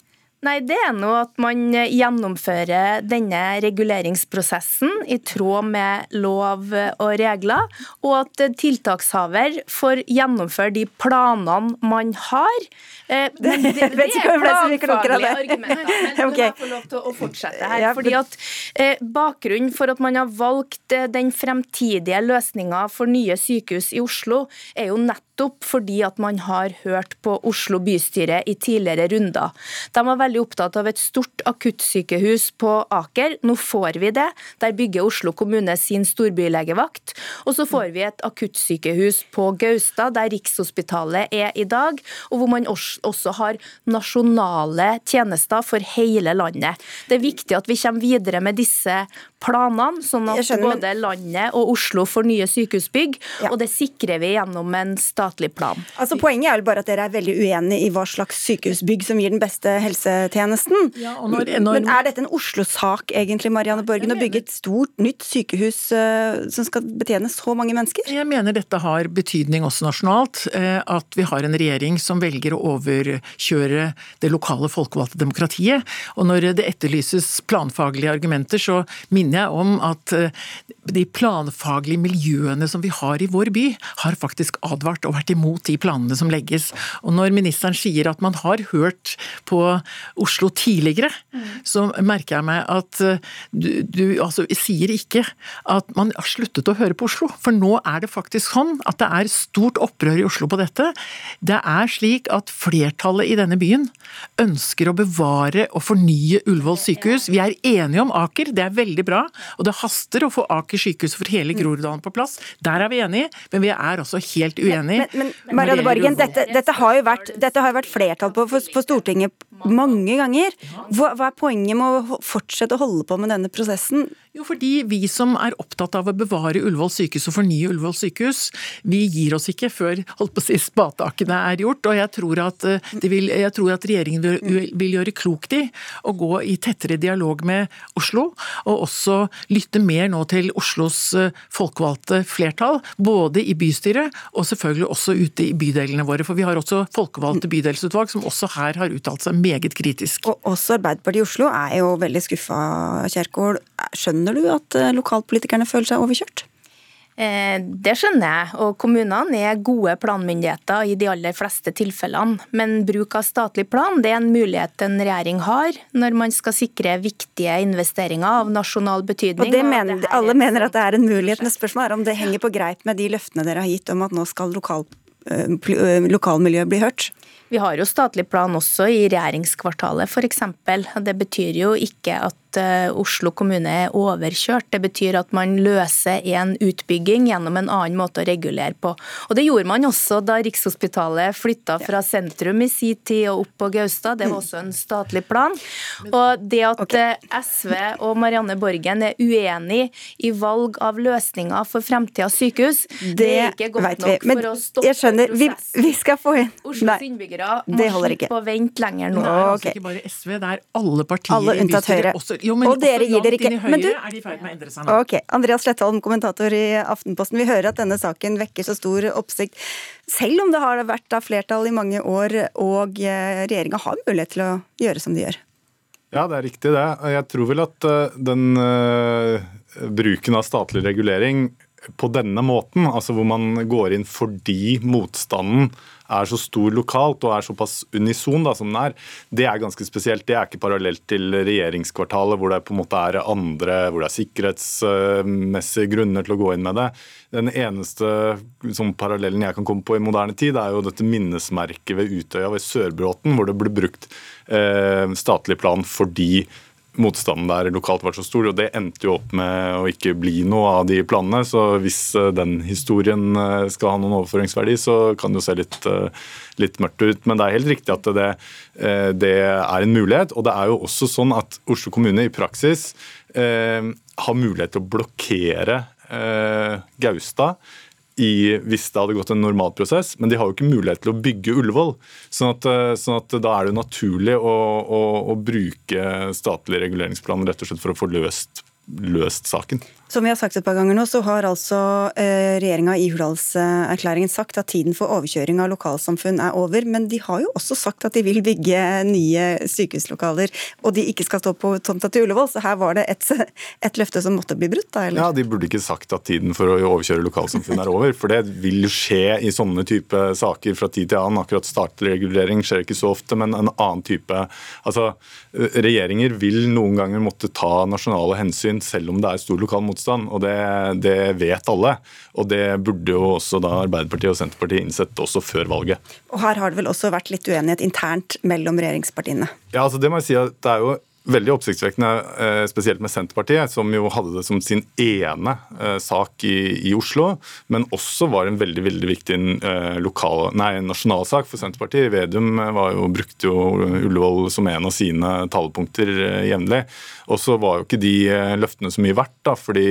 Nei, Det er nå at man gjennomfører denne reguleringsprosessen i tråd med lov og regler, og at tiltakshaver får gjennomføre de planene man har. Eh, <laughs> men det, det er planfaglige argumenter. Men <laughs> okay. jeg få lov til å fortsette her. fordi at eh, Bakgrunnen for at man har valgt eh, den fremtidige løsninga for nye sykehus i Oslo, er jo nettopp fordi at man har hørt på Oslo bystyre i tidligere runder. De var veldig opptatt av et stort akuttsykehus på Aker. Nå får vi det. Der bygger Oslo kommune sin storbylegevakt. Og så får vi et akuttsykehus på Gaustad, der Rikshospitalet er i dag, og hvor man også har nasjonale tjenester for hele landet. Det er viktig at vi kommer videre med disse planene, sånn at skjønner, både landet og Oslo får nye sykehusbygg, ja. og det sikrer vi gjennom en statlig plan. Altså Poenget er vel bare at dere er veldig uenige i hva slags sykehusbygg som gir den beste helsetjenesten. Ja, når, når... Men er dette en Oslo-sak egentlig, Marianne Borgen, å bygge et stort, nytt sykehus uh, som skal betjene så mange mennesker? Jeg mener dette har betydning også nasjonalt. Uh, at vi har en regjering som velger å overkjøre det lokale folkevalgte demokratiet. Og når det etterlyses planfaglige argumenter, så minner jeg om at uh, de planfaglige miljøene som vi har i vår by, har faktisk advart og vært imot de planene som legges. Og når ministeren sier at man har hørt på Oslo tidligere, mm. så merker jeg meg at eh, du, du altså, sier ikke at man har sluttet å høre på Oslo. For nå er det faktisk sånn at det er stort opprør i Oslo på dette. Det er slik at flertallet i denne byen ønsker å bevare og fornye Ullevål sykehus. Vi er enige om Aker, det er veldig bra. Og det haster å få Aker sykehus for hele Groruddalen på plass. Der er vi enige, men vi er også helt uenige. Men, men Marianne Borgen, dette, dette, har jo vært, dette har vært flertall på for, for Stortinget mange ganger. Hva, hva er poenget med å fortsette å holde på med denne prosessen? Jo, fordi vi som er opptatt av å bevare Ullevål sykehus og fornye Ullevål sykehus, vi gir oss ikke før holdt på å si, spadetakene er gjort. Og jeg tror at, eh, vil, jeg tror at regjeringen vil, vil, gjøre klokt i å gå i tettere dialog med Oslo, og også lytte mer nå til Oslos eh, folkevalgte flertall, både i bystyret og selvfølgelig også ute i bydelene våre. For vi har også folkevalgte bydelsutvalg som også her har uttalt seg meget kritisk. Og også Arbeiderpartiet i Oslo er jo veldig skuffa, Kjerkol. Skjønner du at eh, lokalpolitikerne føler seg overkjørt? Eh, det skjønner jeg, og kommunene er gode planmyndigheter i de aller fleste tilfellene. Men bruk av statlig plan det er en mulighet en regjering har når man skal sikre viktige investeringer av nasjonal betydning. Og det mener, og Alle mener at det er en mulighet, men spørsmålet er om det henger på greip med de løftene dere har gitt om at nå skal lokal, lokalmiljøet bli hørt? Vi har jo statlig plan også i regjeringskvartalet f.eks. Det betyr jo ikke at Eh, Oslo kommune er overkjørt. Det betyr at man løser en utbygging gjennom en annen måte å regulere på. Og Det gjorde man også da Rikshospitalet flytta fra sentrum i sin tid og opp på Gaustad. Det var også en statlig plan. Og det at okay. SV og Marianne Borgen er uenig i valg av løsninger for fremtidens sykehus, det, det er ikke godt nok for å stoppe jeg skjønner, vi, vi, skal få inn Oslos innbyggere må slippe på vent lenger nå. Det er altså ikke bare SV, det er alle partier alle i bystyret. Også jo, og dere gir dere ikke Men du er de med å endre seg nå. Ok, Andreas Slettholm, kommentator i Aftenposten. Vi hører at denne saken vekker så stor oppsikt. Selv om det har vært da flertall i mange år, og eh, regjeringa har mulighet til å gjøre som de gjør. Ja, det er riktig det. Jeg tror vel at eh, den uh, bruken av statlig regulering på denne måten, altså hvor man går inn fordi motstanden er så stor lokalt og er såpass unison da, som den er, det er ganske spesielt. Det er ikke parallelt til regjeringskvartalet, hvor det på en måte er andre, hvor det er sikkerhetsmessige grunner til å gå inn med det. Den eneste som parallellen jeg kan komme på i moderne tid, er jo dette minnesmerket ved Utøya ved Sørbråten, hvor det ble brukt eh, statlig plan fordi motstanden der lokalt var så stor. og Det endte jo opp med å ikke bli noe av de planene. Så hvis eh, den historien eh, skal ha noen overføringsverdi, så kan det jo se litt, eh, litt mørkt ut. Men det er helt riktig at det, det, er en mulighet. Og det er jo også sånn at Oslo kommune i praksis eh, har mulighet til å blokkere eh, Gaustad i, hvis det hadde gått en normal prosess, men de har jo ikke mulighet til å bygge Ullevål. Sånn at, eh, sånn at da er det naturlig å, å, å bruke statlig reguleringsplan rett og slett for å få løst, løst saken. Som vi har sagt et par ganger nå, så har altså eh, regjeringa i Hurdalserklæringen sagt at tiden for overkjøring av lokalsamfunn er over, men de har jo også sagt at de vil bygge nye sykehuslokaler, og de ikke skal stå på tomta til Ullevål, så her var det et, et løfte som måtte bli brutt, da? Eller? Ja, de burde ikke sagt at tiden for å overkjøre lokalsamfunn er over, for det vil skje i sånne type saker fra tid til annen. Akkurat startregulering skjer ikke så ofte, men en annen type Altså, regjeringer vil noen ganger måtte ta nasjonale hensyn selv om det er stor lokal motstand motstand, og det, det, vet alle. Og det burde jo også da Arbeiderpartiet og Senterpartiet innsett også før valget. Og her har det vel også vært litt uenighet internt mellom regjeringspartiene? Ja, altså det må jeg si at det er jo veldig oppsiktsvekkende, eh, spesielt med Senterpartiet, som jo hadde det som sin ene eh, sak i, i Oslo, men også var en veldig veldig viktig eh, lokal, nei, nasjonal for Senterpartiet. Vedum jo, brukte jo Ullevål som en av sine talepunkter jevnlig. Og så var jo ikke de løftene så mye verdt, da, fordi,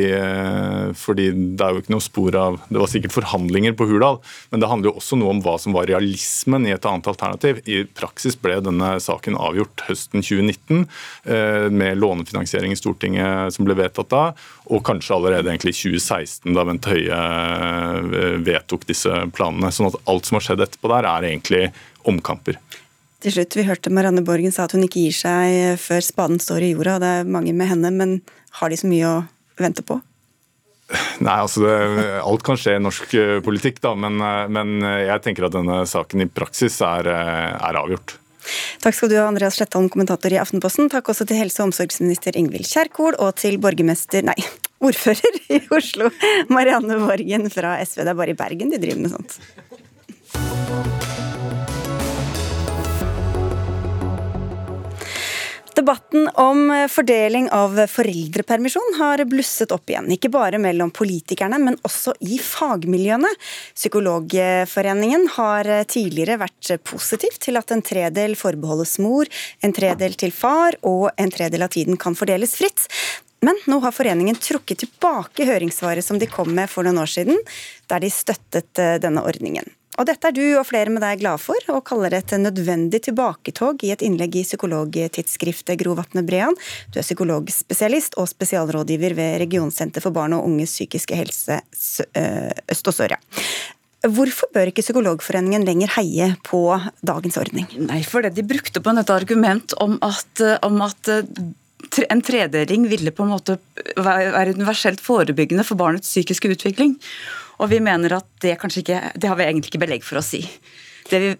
fordi, det er jo ikke noe spor av Det var sikkert forhandlinger på Hurdal, men det handler jo også noe om hva som var realismen i et annet alternativ. I praksis ble denne saken avgjort høsten 2019 Eh, med lånefinansiering i Stortinget som ble vedtatt da, og kanskje allerede egentlig i 2016, da Bent Høie eh, vedtok disse planene. Sånn at alt som har skjedd etterpå der, er egentlig omkamper. Til slutt, Vi hørte Marianne Borgen sa at hun ikke gir seg før spaden står i jorda. og Det er mange med henne, men har de så mye å vente på? Nei, altså det, Alt kan skje i norsk eh, politikk, da, men, men, jeg tenker at denne saken i praksis er, er avgjort. Takk skal du ha, Andreas Slettholm, kommentator i Aftenposten. Takk også til helse- og omsorgsminister Ingvild Kjerkol, og til borgermester, nei, <laughs> ordfører i Oslo, Marianne Borgen fra SV. Det er bare i Bergen de driver med sånt. Debatten om fordeling av foreldrepermisjon har blusset opp igjen. Ikke bare mellom politikerne, men også i fagmiljøene. Psykologforeningen har tidligere vært positiv til at en tredel forbeholdes mor, en tredel til far og en tredel av tiden kan fordeles fritt. Men nå har foreningen trukket tilbake høringssvaret som de kom med for noen år siden, der de støttet denne ordningen. Og dette er du og flere med deg glad for, og kaller det et nødvendig tilbaketog i et innlegg i psykologtidsskriftet Gro Vatne Brean. Du er psykologspesialist og spesialrådgiver ved Regionsenter for barn og unges psykiske helse Øst og Sør. Hvorfor bør ikke Psykologforeningen lenger heie på dagens ordning? Nei, for det de brukte på et argument om at, om at en tredeling ville på en måte være universelt forebyggende for barnets psykiske utvikling. Og vi mener at det kanskje ikke Det har vi egentlig ikke belegg for å si. Det vi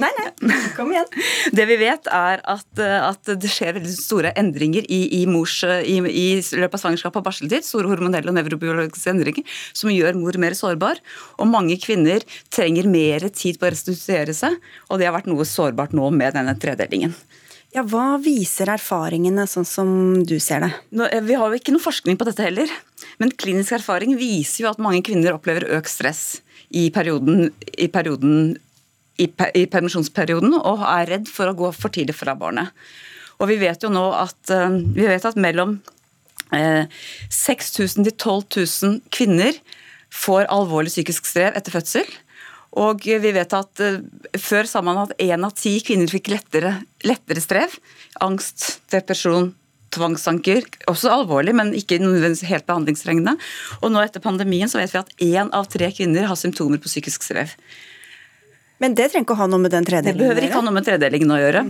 Nei, nei, kom igjen. <laughs> Det vi vet, er at, at det skjer veldig store endringer i, i, mors, i, i løpet av svangerskap og barseltid. Store hormonelle og nevrobiologiske endringer som gjør mor mer sårbar. Og mange kvinner trenger mer tid på å restituere seg, og det har vært noe sårbart nå med denne tredelingen. Ja, Hva viser erfaringene, sånn som du ser det? Nå, eh, vi har jo ikke noe forskning på dette heller. Men klinisk erfaring viser jo at mange kvinner opplever økt stress i perioden, i perioden i, permisjonsperioden og er redd for å gå for tidlig fra barnet. Og vi vet jo nå at, eh, vi vet at mellom eh, 6000 til 12 000 kvinner får alvorlig psykisk strev etter fødsel. Og vi vet at uh, Før sa man at én av ti kvinner fikk lettere, lettere, strev. Angst, depresjon, tvangstanker. Også alvorlig, men ikke helt behandlingstrengende. Og nå etter pandemien så vet vi at én av tre kvinner har symptomer på psykisk strev. Men det trenger ikke å ha noe med den tredelingen å gjøre? Det behøver ikke ha noe med tredelingen å gjøre.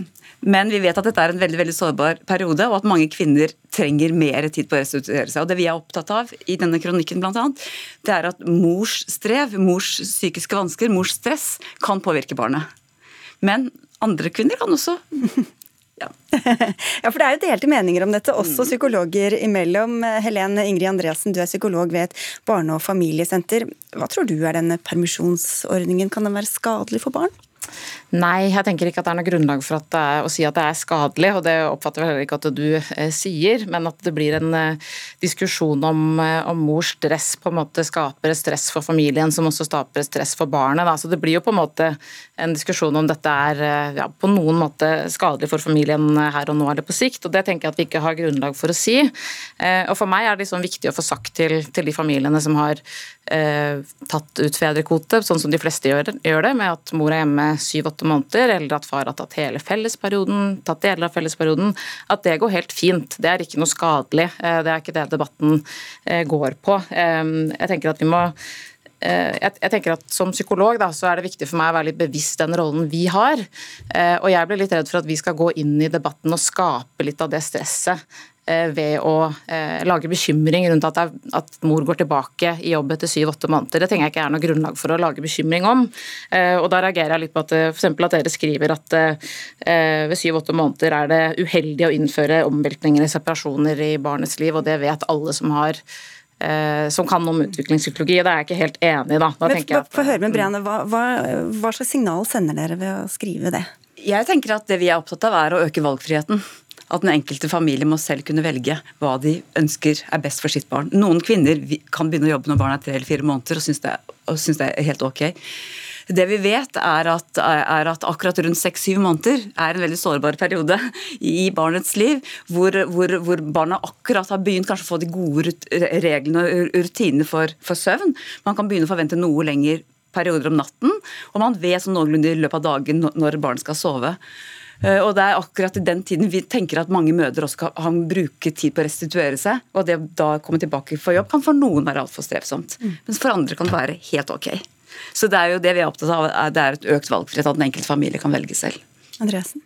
Men vi vet at dette er en veldig veldig sårbar periode, og at mange kvinner trenger mer tid på å restituere seg. Og Det vi er opptatt av i denne kronikken, blant annet, det er at mors strev, mors psykiske vansker, mors stress, kan påvirke barnet. Men andre kvinner kan også ja. <laughs> ja, for det er jo delte meninger om dette, også mm. psykologer imellom. Helen Ingrid Andreassen, du er psykolog ved et barne- og familiesenter. Hva tror du er denne permisjonsordningen? Kan den være skadelig for barn? Nei, jeg tenker ikke at det er noe grunnlag for er, å si at det er skadelig, og det oppfatter jeg heller ikke at du eh, sier, men at det blir en eh, diskusjon om, eh, om, mors stress på en måte skaper stress for familien, som også skaper stress for barnet. Da. Så det blir jo på en måte en diskusjon om dette er ja, på noen måte skadelig for familien her og nå eller på sikt, og det tenker jeg at vi ikke har grunnlag for å si. Og For meg er det liksom viktig å få sagt til, til de familiene som har eh, tatt ut fedrekvote, sånn som de fleste gjør, gjør det, med at mor er hjemme syv-åtte måneder, eller at far har tatt hele fellesperioden, tatt deler av fellesperioden, at det går helt fint. Det er ikke noe skadelig. Eh, det er ikke det debatten eh, går på. Eh, jeg tenker at vi må jeg, tenker at Som psykolog da, så er det viktig for meg å være litt bevisst den rollen vi har. Og Jeg blir litt redd for at vi skal gå inn i debatten og skape litt av det stresset Eh, ved å eh, lage bekymring rundt at, at mor går tilbake i jobb etter syv-åtte måneder. Det tenker jeg ikke er noe grunnlag for å lage bekymring om. Eh, og Da reagerer jeg litt på at f.eks. at dere skriver at ved syv-åtte måneder er det uheldig å innføre omveltninger i separasjoner i barnets liv, og det vet alle som har som kan om utviklingspsykologi. Det er jeg ikke helt enig i. da. da Men, at, Få høre med Brianne, hva, hva, hva slags signal sender dere ved å skrive det? Jeg tenker at Det vi er opptatt av, er å øke valgfriheten at den enkelte familie må selv kunne velge hva de ønsker er best for sitt barn. Noen kvinner kan begynne å jobbe når barnet er tre eller fire måneder og syns det, det, er helt ok. Det vi vet, er at, er at akkurat rundt seks-syv måneder er en veldig sårbar periode i barnets liv, hvor, hvor, hvor barna akkurat har begynt kanskje å få de gode reglene og rutinene for, for søvn. Man kan begynne å forvente noe lenger perioder om natten, og man vet sånn noenlunde i løpet av dagen når barn skal sove. Eh, og det er akkurat i den tiden vi tenker at mange mødre også kan bruke tid på å restituere seg. Og det da komme tilbake for jobb kan for noen være altfor strevsomt. Mm. Mens for andre kan det være helt ok. Så det er jo det vi er opptatt av, det er et økt valgfrihet, at den enkelte familie kan velge selv. Andreasen?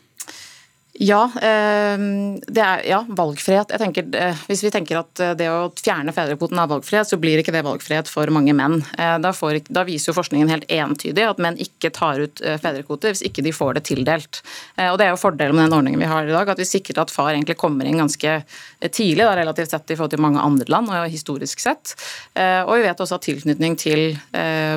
Ja, ehm, det er ja, valgfrihet. Tenker, eh, hvis vi tenker at eh, det å fjerne fedrekvoten er valgfrihet, så blir ikke det valgfrihet for mange menn. Eh, da, får, da, viser jo forskningen helt entydig at menn ikke tar ut fedrekvote hvis ikke de får det tildelt. Og Det er jo fordelen med den ordningen vi har i dag, at vi sikrer at far egentlig kommer inn ganske tidlig, da, relativt sett i forhold til mange andre land og historisk sett. Og vi vet også at tilknytning til,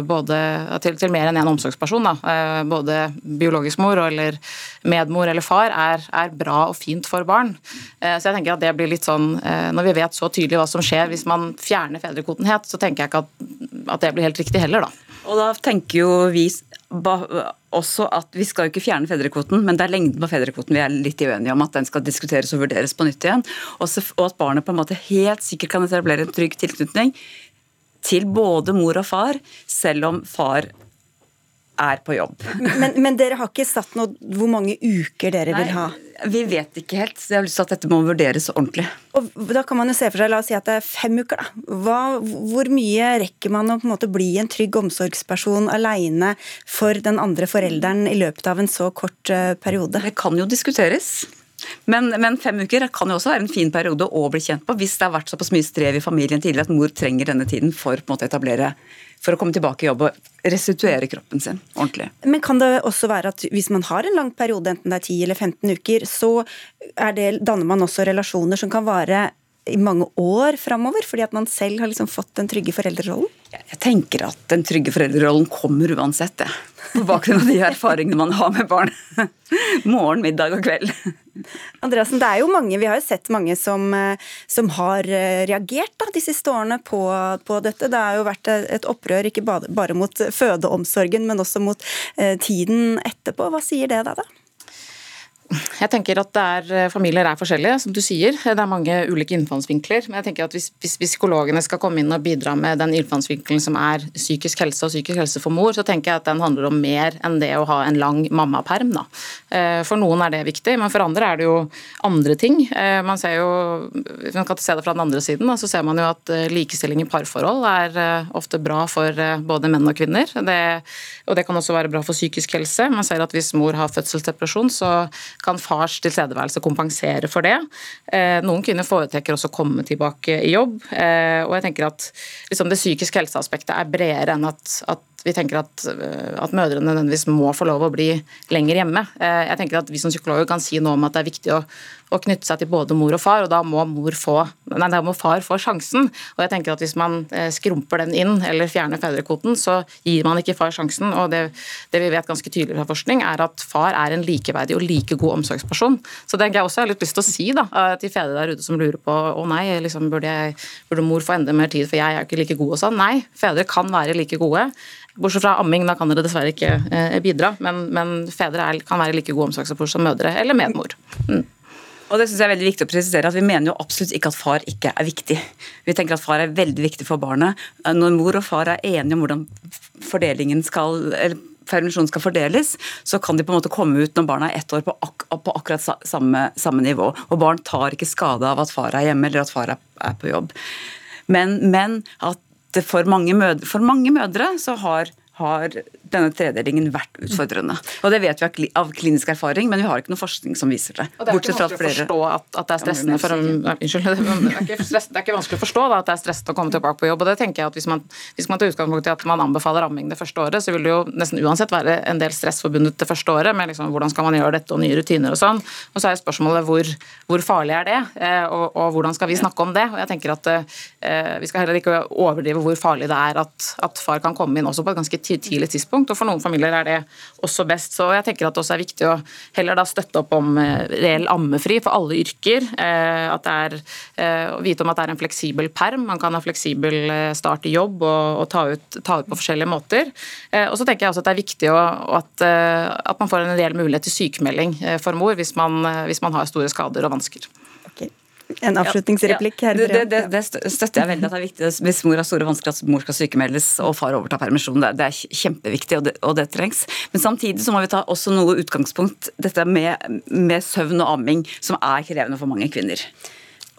både, til, til mer enn én en omsorgsperson, da, både biologisk mor eller medmor eller far, er er bra og fint for barn. Eh, så jeg tenker at det blir litt sånn, eh, Når vi vet så tydelig hva som skjer hvis man fjerner fedrekvoten helt, så tenker jeg ikke at, at det blir helt riktig heller, da. Og da tenker jo vi også at vi skal jo ikke fjerne fedrekvoten, men det er lengden på fedrekvoten vi er litt uenige om. At den skal diskuteres og vurderes på nytt igjen. Og at barnet på en måte helt sikkert kan etablere en trygg tilknytning til både mor og far, selv om far er på jobb. Men, men, dere har ikke satt noe hvor mange uker dere Nei, vil ha? Vi vet ikke helt. så Jeg har lyst til at dette må vurderes ordentlig. Og da kan man jo se for seg, La oss si at det er fem uker. da. Hva, hvor mye rekker man å på en måte bli en trygg omsorgsperson alene for den andre forelderen i løpet av en så kort uh, periode? Det kan jo diskuteres. Men, men, fem uker kan jo også være en fin periode å bli kjent på, hvis det har vært såpass mye strev i familien tidligere at mor trenger denne tiden for måte etablere for å komme tilbake i jobb og restituere kroppen sin ordentlig. Men kan det også være at hvis man har en lang periode, enten det er 10 eller 15 uker, så det, danner man også relasjoner som kan vare i mange år framover, fordi at man selv har liksom fått den trygge foreldrerollen? Jeg tenker at den trygge foreldrerollen kommer uansett, det. På bakgrunn av de erfaringene man har med barn. <laughs> Morgen, middag og kveld. Andreasen, det er jo mange, Vi har jo sett mange som, som har eh, reagert da, de siste årene på, på, dette. Det har jo vært et opprør ikke bare, mot fødeomsorgen, men også mot eh, tiden etterpå. Hva sier det deg, da? Jeg tenker at er, eh, Familier er forskjellige, som du sier. Det er mange ulike innfallsvinkler. Men jeg tenker at hvis, hvis, psykologene skal komme inn og bidra med den innfallsvinkelen som er psykisk helse og psykisk helse for mor, så tenker jeg at den handler om mer enn det å ha en lang mammaperm. Da. Eh, for noen er det viktig, men for andre er det jo andre ting. Eh, man ser jo, Hvis man kan se det fra den andre siden, så ser man jo at likestilling i parforhold er ofte bra for både menn og kvinner. Det, og det kan også være bra for psykisk helse. Man ser at hvis mor har fødselsdepresjon, så kan fars tilstedeværelse kompensere for det. Eh, noen kvinner foretrekker også å komme tilbake i jobb. Eh, og jeg tenker at liksom det psykiske helseaspektet er bredere enn at, at vi tenker at, eh, at, mødrene nødvendigvis må få lov å bli lenger hjemme. Jeg tenker at Vi som psykologer kan si noe om at det er viktig å, å knytte seg til både mor og far, og da må, få, nei, da må far få sjansen. Og jeg tenker at Hvis man skrumper den inn eller fjerner fedrekvoten, så gir man ikke far sjansen. og det, det, vi vet ganske tydelig fra forskning, er at far er en likeverdig og like god omsorgsperson. Så det jeg også litt lyst til å si da, til fedre der ute som lurer på å nei, liksom, burde, jeg, burde mor få enda mer tid, for jeg er jo ikke like god og sånn. Nei, fedre kan være like gode. Bortsett fra amming, da kan dere dessverre ikke eh, bidra. Men, men fedre er, kan være like gode omsorgspersoner som mødre eller medmor. Mm. Og det synes jeg er veldig viktig å presisere at Vi mener jo absolutt ikke at far ikke er viktig. Vi tenker at far er veldig viktig for barnet. Når mor og far er enige om hvordan fordelingen skal, eller permisjonen skal fordeles, så kan de på en måte komme ut når barna er ett år på, ak på akkurat samme, samme, nivå. Og barn tar ikke skade av at far er hjemme eller at far er, er på jobb. Men, men at for mange, mødre, for mange mødre så har har denne tredelingen vært utfordrende. Og Det vet vi av klinisk erfaring, men vi har ikke noe forskning som viser det. Og Det er ikke vanskelig å forstå at, at, det er stressende for en, Unnskyld. <laughs> Det er, ikke stress, det er ikke vanskelig å forstå da, at det er stressende å komme tilbake på jobb. og det tenker jeg at Hvis man, hvis man tar utgangspunkt i at man anbefaler amming det første året, så vil det jo nesten uansett være en del stress forbundet det første året med liksom, hvordan skal man gjøre dette og nye rutiner og sånn. Og så er spørsmålet hvor, hvor farlig er det, eh, og, og, hvordan skal vi snakke om det. Og jeg tenker at eh, Vi skal heller ikke overdrive hvor farlig det er at, at far kan komme inn også på et ganske tidlig tidspunkt. Og For noen familier er det også best. Så jeg tenker at det også er viktig å heller da støtte opp om eh, reell ammefri for alle yrker. Eh, at det er, eh, å vite om at det er en fleksibel perm. Man kan ha fleksibel start i jobb og, og ta, ut, ta, ut, på forskjellige måter. Og så tenker jeg også at det er viktig å, at, at man får en reell mulighet til sykemelding for mor hvis man, hvis man har store skader og vansker. En avslutningsreplikk. Ja, ja. Det, det, det, støtter jeg veldig at det er viktig. Hvis mor har store vansker, at mor skal sykemeldes og far overtar permisjon. Det, det, er kjempeviktig, og det, og det, trengs. Men samtidig så må vi ta også noe utgangspunkt, dette med, med søvn og amming, som er krevende for mange kvinner.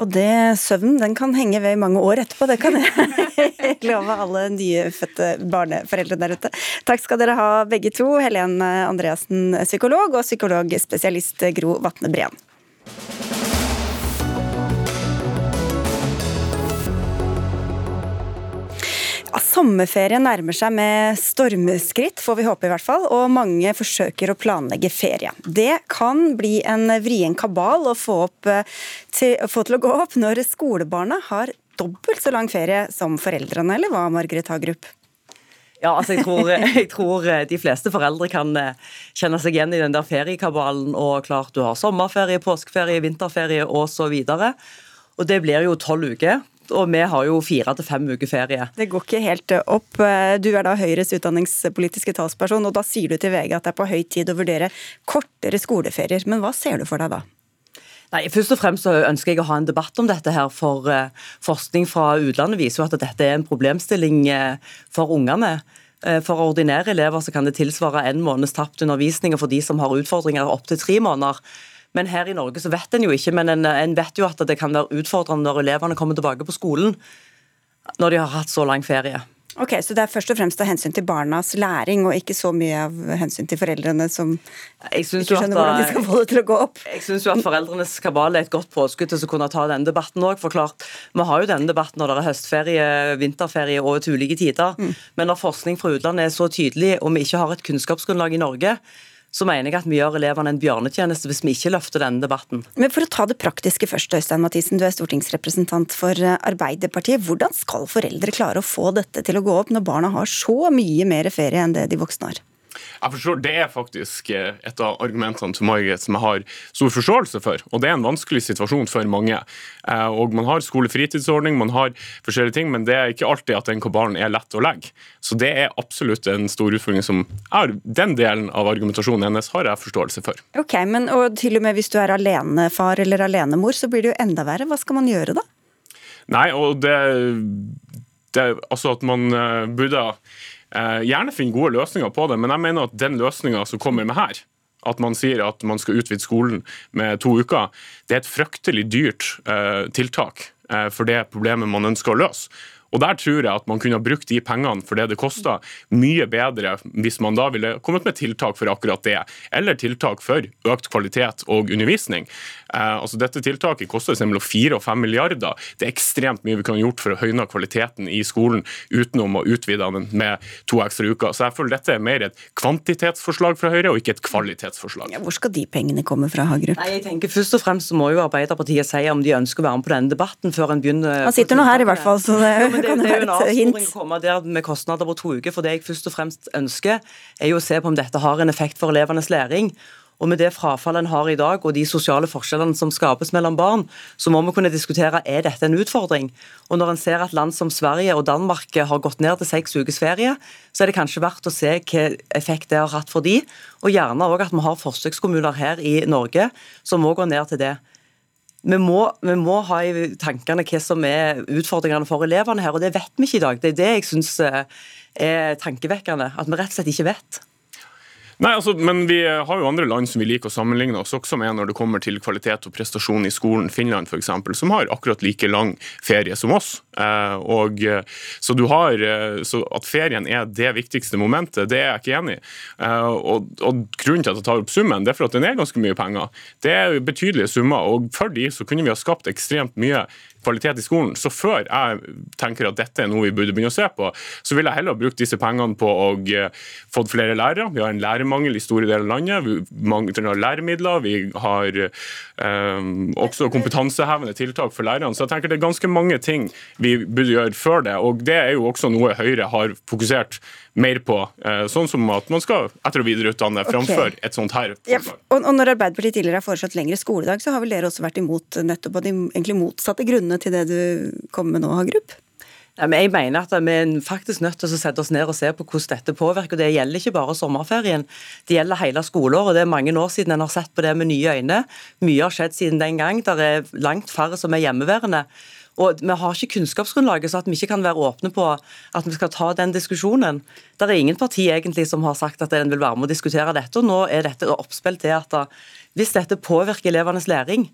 Og det søvnen den kan henge ved i mange år etterpå, det kan jeg <laughs> love alle nyfødte barneforeldre der ute. Takk skal dere ha begge to, Helen Andreassen, psykolog, og psykologspesialist Gro Vatne Breen. Sommerferien nærmer seg med stormskritt, får vi håpe i hvert fall, og mange forsøker å planlegge ferie. Det kan bli en vrien kabal å få, eh, til, få til å gå opp når skolebarna har dobbelt så lang ferie som foreldrene, eller hva, Margaret Hagerup? Ja, altså jeg tror, jeg tror, eh, de fleste foreldre kan eh, kjenne seg igjen i den der feriekabalen. Og klart du har sommerferie, påskeferie, vinterferie osv. Og, og det blir jo tolv uker og vi har jo fire til fem uker ferie. Det går ikke helt opp. Du er da Høyres utdanningspolitiske talsperson, og da sier du til VG at det er på høy tid å vurdere kortere skoleferier. Men hva ser du for deg da? Nei, Først og fremst så ønsker jeg å ha en debatt om dette. her, for uh, Forskning fra utlandet viser jo at dette er en problemstilling uh, for ungene. Uh, for ordinære elever så kan det tilsvare en måneds tapt undervisning, og for de som har utfordringer opptil tre måneder. Men her i Norge så vet en jo ikke, men en, en vet jo at det kan være utfordrende når elevene kommer tilbake på skolen når de har hatt så lang ferie. Ok, Så det er først og fremst av hensyn til barnas læring, og ikke så mye av hensyn til foreldrene som ikke skjønner hvordan de skal få det til å gå opp? Jeg syns jo at foreldrenes kabal er et godt påskudd til å kunne ta denne debatten òg. For klart, vi har jo denne debatten når det er høstferie, vinterferie og til ulike tider. Mm. Men når forskning fra utlandet er så tydelig, og vi ikke har et kunnskapsgrunnlag i Norge, så mener jeg at vi gjør elevene en bjørnetjeneste hvis vi ikke løfter denne debatten. Men For å ta det praktiske først, Øystein Mathisen, du er stortingsrepresentant for Arbeiderpartiet. Hvordan skal foreldre klare å få dette til å gå opp når barna har så mye mer ferie enn det de voksne har? Jeg forstår, Det er faktisk eh, et av argumentene til Margaret som jeg har stor forståelse for. og Det er en vanskelig situasjon for mange. Eh, og Man har skolefritidsordning, man har forskjellige ting, men det er ikke alltid at den kabalen er lett å legge. Så det er absolutt en stor utfordring som er Den delen av argumentasjonen hennes har jeg forståelse for. Ok, men og til og med hvis du er alenefar eller alenemor, så blir det jo enda verre. Hva skal man gjøre da? Nei, og det, det Altså at man eh, burde gjerne finne gode løsninger på det, men jeg mener at den løsninga som kommer med her, at man sier at man skal utvide skolen med to uker, det er et fryktelig dyrt eh, tiltak eh, for det problemet man ønsker å løse. Og Der tror jeg at man kunne ha brukt de pengene for det det koster, mye bedre hvis man da ville kommet med tiltak for akkurat det, eller tiltak for økt kvalitet og undervisning. Eh, altså Dette tiltaket koster mellom 4 og 5 milliarder. Det er ekstremt mye vi kan ha gjort for å høyne kvaliteten i skolen utenom å utvide den med to ekstra uker. Så jeg føler dette er mer et kvantitetsforslag fra Høyre og ikke et kvalitetsforslag. Ja, hvor skal de pengene komme fra, Hagerup? Nei, jeg tenker Først og fremst så må jo Arbeiderpartiet si om de ønsker å være med på denne debatten før en begynner Han sitter nå her i hvert fall, så det, jo, det, kan det, det er jo en avsporing å komme der med kostnader på to uker. For det jeg først og fremst ønsker, er jo å se på om dette har en effekt for elevenes læring. Og med det frafallet en har i dag, og de sosiale forskjellene som skapes mellom barn, så må vi kunne diskutere er dette en utfordring. Og når en ser at land som Sverige og Danmark har gått ned til seks ukes ferie, så er det kanskje verdt å se hva effekt det har hatt for de, og gjerne òg at vi har forsøkskommuner her i Norge som må gå ned til det. Vi må, vi må, ha i tankene hva som er utfordringene for elevene her, og det vet vi ikke i dag. Det er det jeg syns eh, er tankevekkende, at vi rett og slett ikke vet. Nei, altså, men Vi har jo andre land som vi liker å sammenligne oss også med når det kommer til kvalitet og prestasjon i skolen. Finland f.eks., som har akkurat like lang ferie som oss. Eh, og, så, du har, eh, så At ferien er det viktigste momentet, det er jeg ikke enig i. Eh, og, og, Grunnen til at jeg tar opp summen, det er for at den er ganske mye penger. Det er betydelige summer. og For de så kunne vi ha skapt ekstremt mye kvalitet i skolen. Så før jeg tenker at dette er noe vi burde begynne å se på, så vil jeg heller ha brukt disse pengene på å få flere lærere. Vi har en lærermangel i store deler av landet. Vi mangler læremidler. Vi har um, også kompetansehevende tiltak for lærerne. Så jeg tenker det er ganske mange ting burde gjøre før det. Og det er jo også noe Høyre har fokusert mer på. Eh, sånn som at man skal etter- og videreutdanne framfor okay. et sånt her Ja, og, og Når Arbeiderpartiet tidligere har foreslått lengre skoledag, så har vel dere også vært imot nettopp av de egentlig motsatte grunnene til det du kommer med nå, Hagerup? Ja, men jeg mener at Vi er faktisk nødt til å sette oss ned og se på hvordan dette påvirker. Det gjelder ikke bare sommerferien, det gjelder hele skoleåret. Det er mange år siden en har sett på det med nye øyne. Mye har skjedd siden den gang. Det er langt færre som er hjemmeværende. Og Vi har ikke kunnskapsgrunnlaget, så at vi ikke kan være åpne på at vi skal ta den diskusjonen. Det er ingen parti egentlig som har sagt at en vil være med å diskutere dette. og Nå er dette oppspill til at hvis dette påvirker elevenes læring,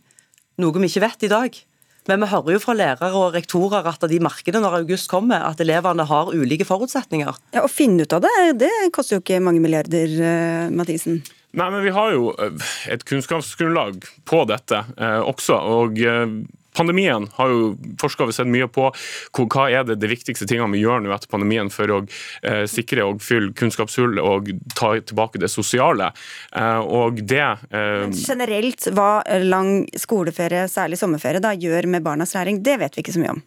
noe vi ikke vet i dag, men vi hører jo fra lærere og rektorer at de merker det når august kommer, at elevene har ulike forutsetninger. Ja, Å finne ut av det, det koster jo ikke mange milliarder, uh, Mathisen. Nei, men Vi har jo eh, et kunnskapsgrunnlag på dette eh, også. og eh, Pandemien har jo forskere sett mye på. Hva er det de viktigste tingene vi gjør nå etter pandemien for å eh, sikre og fylle kunnskapshull og ta tilbake det sosiale. Eh, og det eh, Generelt hva lang skoleferie, særlig sommerferie, da, gjør med barnas læring, det vet vi ikke så mye om.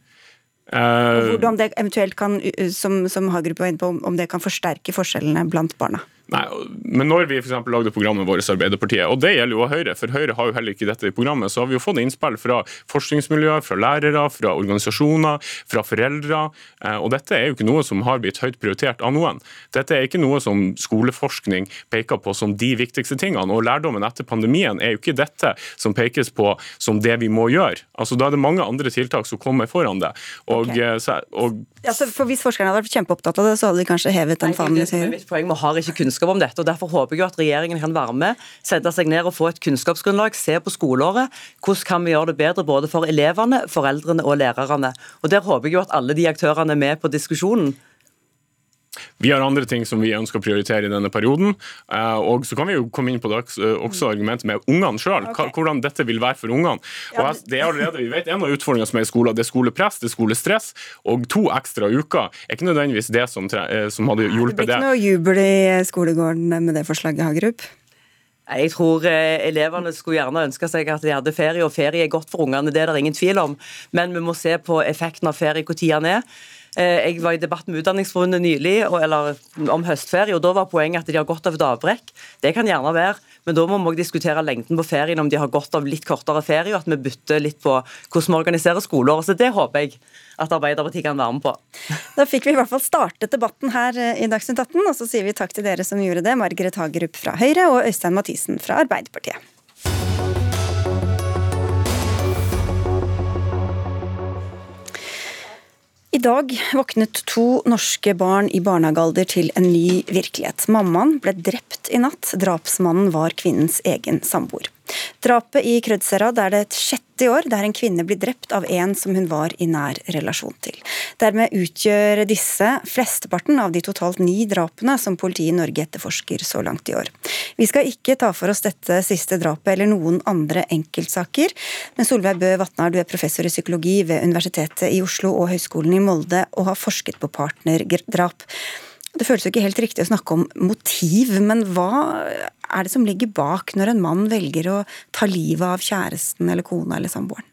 Uh, Hvordan det eventuelt kan, som, som Hagerup var inne på, om det kan forsterke forskjellene blant barna. Nei, men når vi for lagde programmet vårt Arbeiderpartiet, og det gjelder jo Høyre, for Høyre har jo heller ikke dette i programmet, så har vi jo fått innspill fra forskningsmiljøer, fra lærere, fra organisasjoner, fra foreldre. Eh, og dette er jo ikke noe som har blitt høyt prioritert av noen. Dette er ikke noe som skoleforskning peker på som de viktigste tingene. Og lærdommen etter pandemien er jo ikke dette som pekes på som det vi må gjøre. Altså Da er det mange andre tiltak som kommer foran det. Og, okay. Eh, og... Ja, for Hvis forskerne hadde vært kjempeopptatt av det, så hadde de kanskje hevet den fanen? Mitt poeng, vi har ikke kunnskap om dette. og Derfor håper jeg at regjeringen kan være med, sette seg ned og få et kunnskapsgrunnlag, se på skoleåret. Hvordan kan vi gjøre det bedre både for elevene, foreldrene og lærerne. Og Der håper jeg jo at alle de aktørene er med på diskusjonen. Vi har andre ting som vi ønsker å prioritere i denne perioden. Og så kan vi jo komme inn på det også argumentet med ungene sjøl, okay. hvordan dette vil være for ungene. Og det er allerede, vi vet En av utfordringene som er i skolen, det er skolepress, det er skolestress. Og to ekstra uker er ikke nødvendigvis det som, som hadde hjulpet det. Det blir ikke noe jubel i skolegården med det forslaget, Hagerup? Jeg tror eh, elevene skulle gjerne ønske seg at de hadde ferie, og ferie er godt for ungene, det er det ingen tvil om. Men vi må se på effekten av ferie, hvor tida den er. Eh, jeg var i debatt med Utdanningsforbundet nylig eller, om høstferie, og da var poenget at de har gått av et avbrekk. Det kan gjerne være, men da må vi også diskutere lengden på ferien, om de har gått av litt kortere ferie, og at vi bytter litt på hvordan vi organiserer skoleåret. Så det håper jeg at Arbeiderpartiet kan være med på. Da fikk vi i hvert fall startet debatten her eh, i Dagsnytt 18, og så sier vi takk til dere som gjorde det, Margaret Hagerup fra Høyre og Øystein Mathisen fra Arbeiderpartiet. I dag våknet to norske barn i barnehagealder til en ny virkelighet. Mammaen ble drept i natt. Drapsmannen var kvinnens egen samboer. Drapet i Krødsherad er det et sjette år der en kvinne blir drept av en som hun var i nær relasjon til. Dermed utgjør disse flesteparten av de totalt ni drapene som politiet i Norge etterforsker så langt i år. Vi skal ikke ta for oss dette siste drapet eller noen andre enkeltsaker, men Solveig Bø Vatnar, du er professor i psykologi ved Universitetet i Oslo og Høgskolen i Molde og har forsket på partnerdrap. Det føles jo ikke helt riktig å snakke om motiv, men hva er det som ligger bak når en mann velger å ta livet av kjæresten eller kona eller samboeren?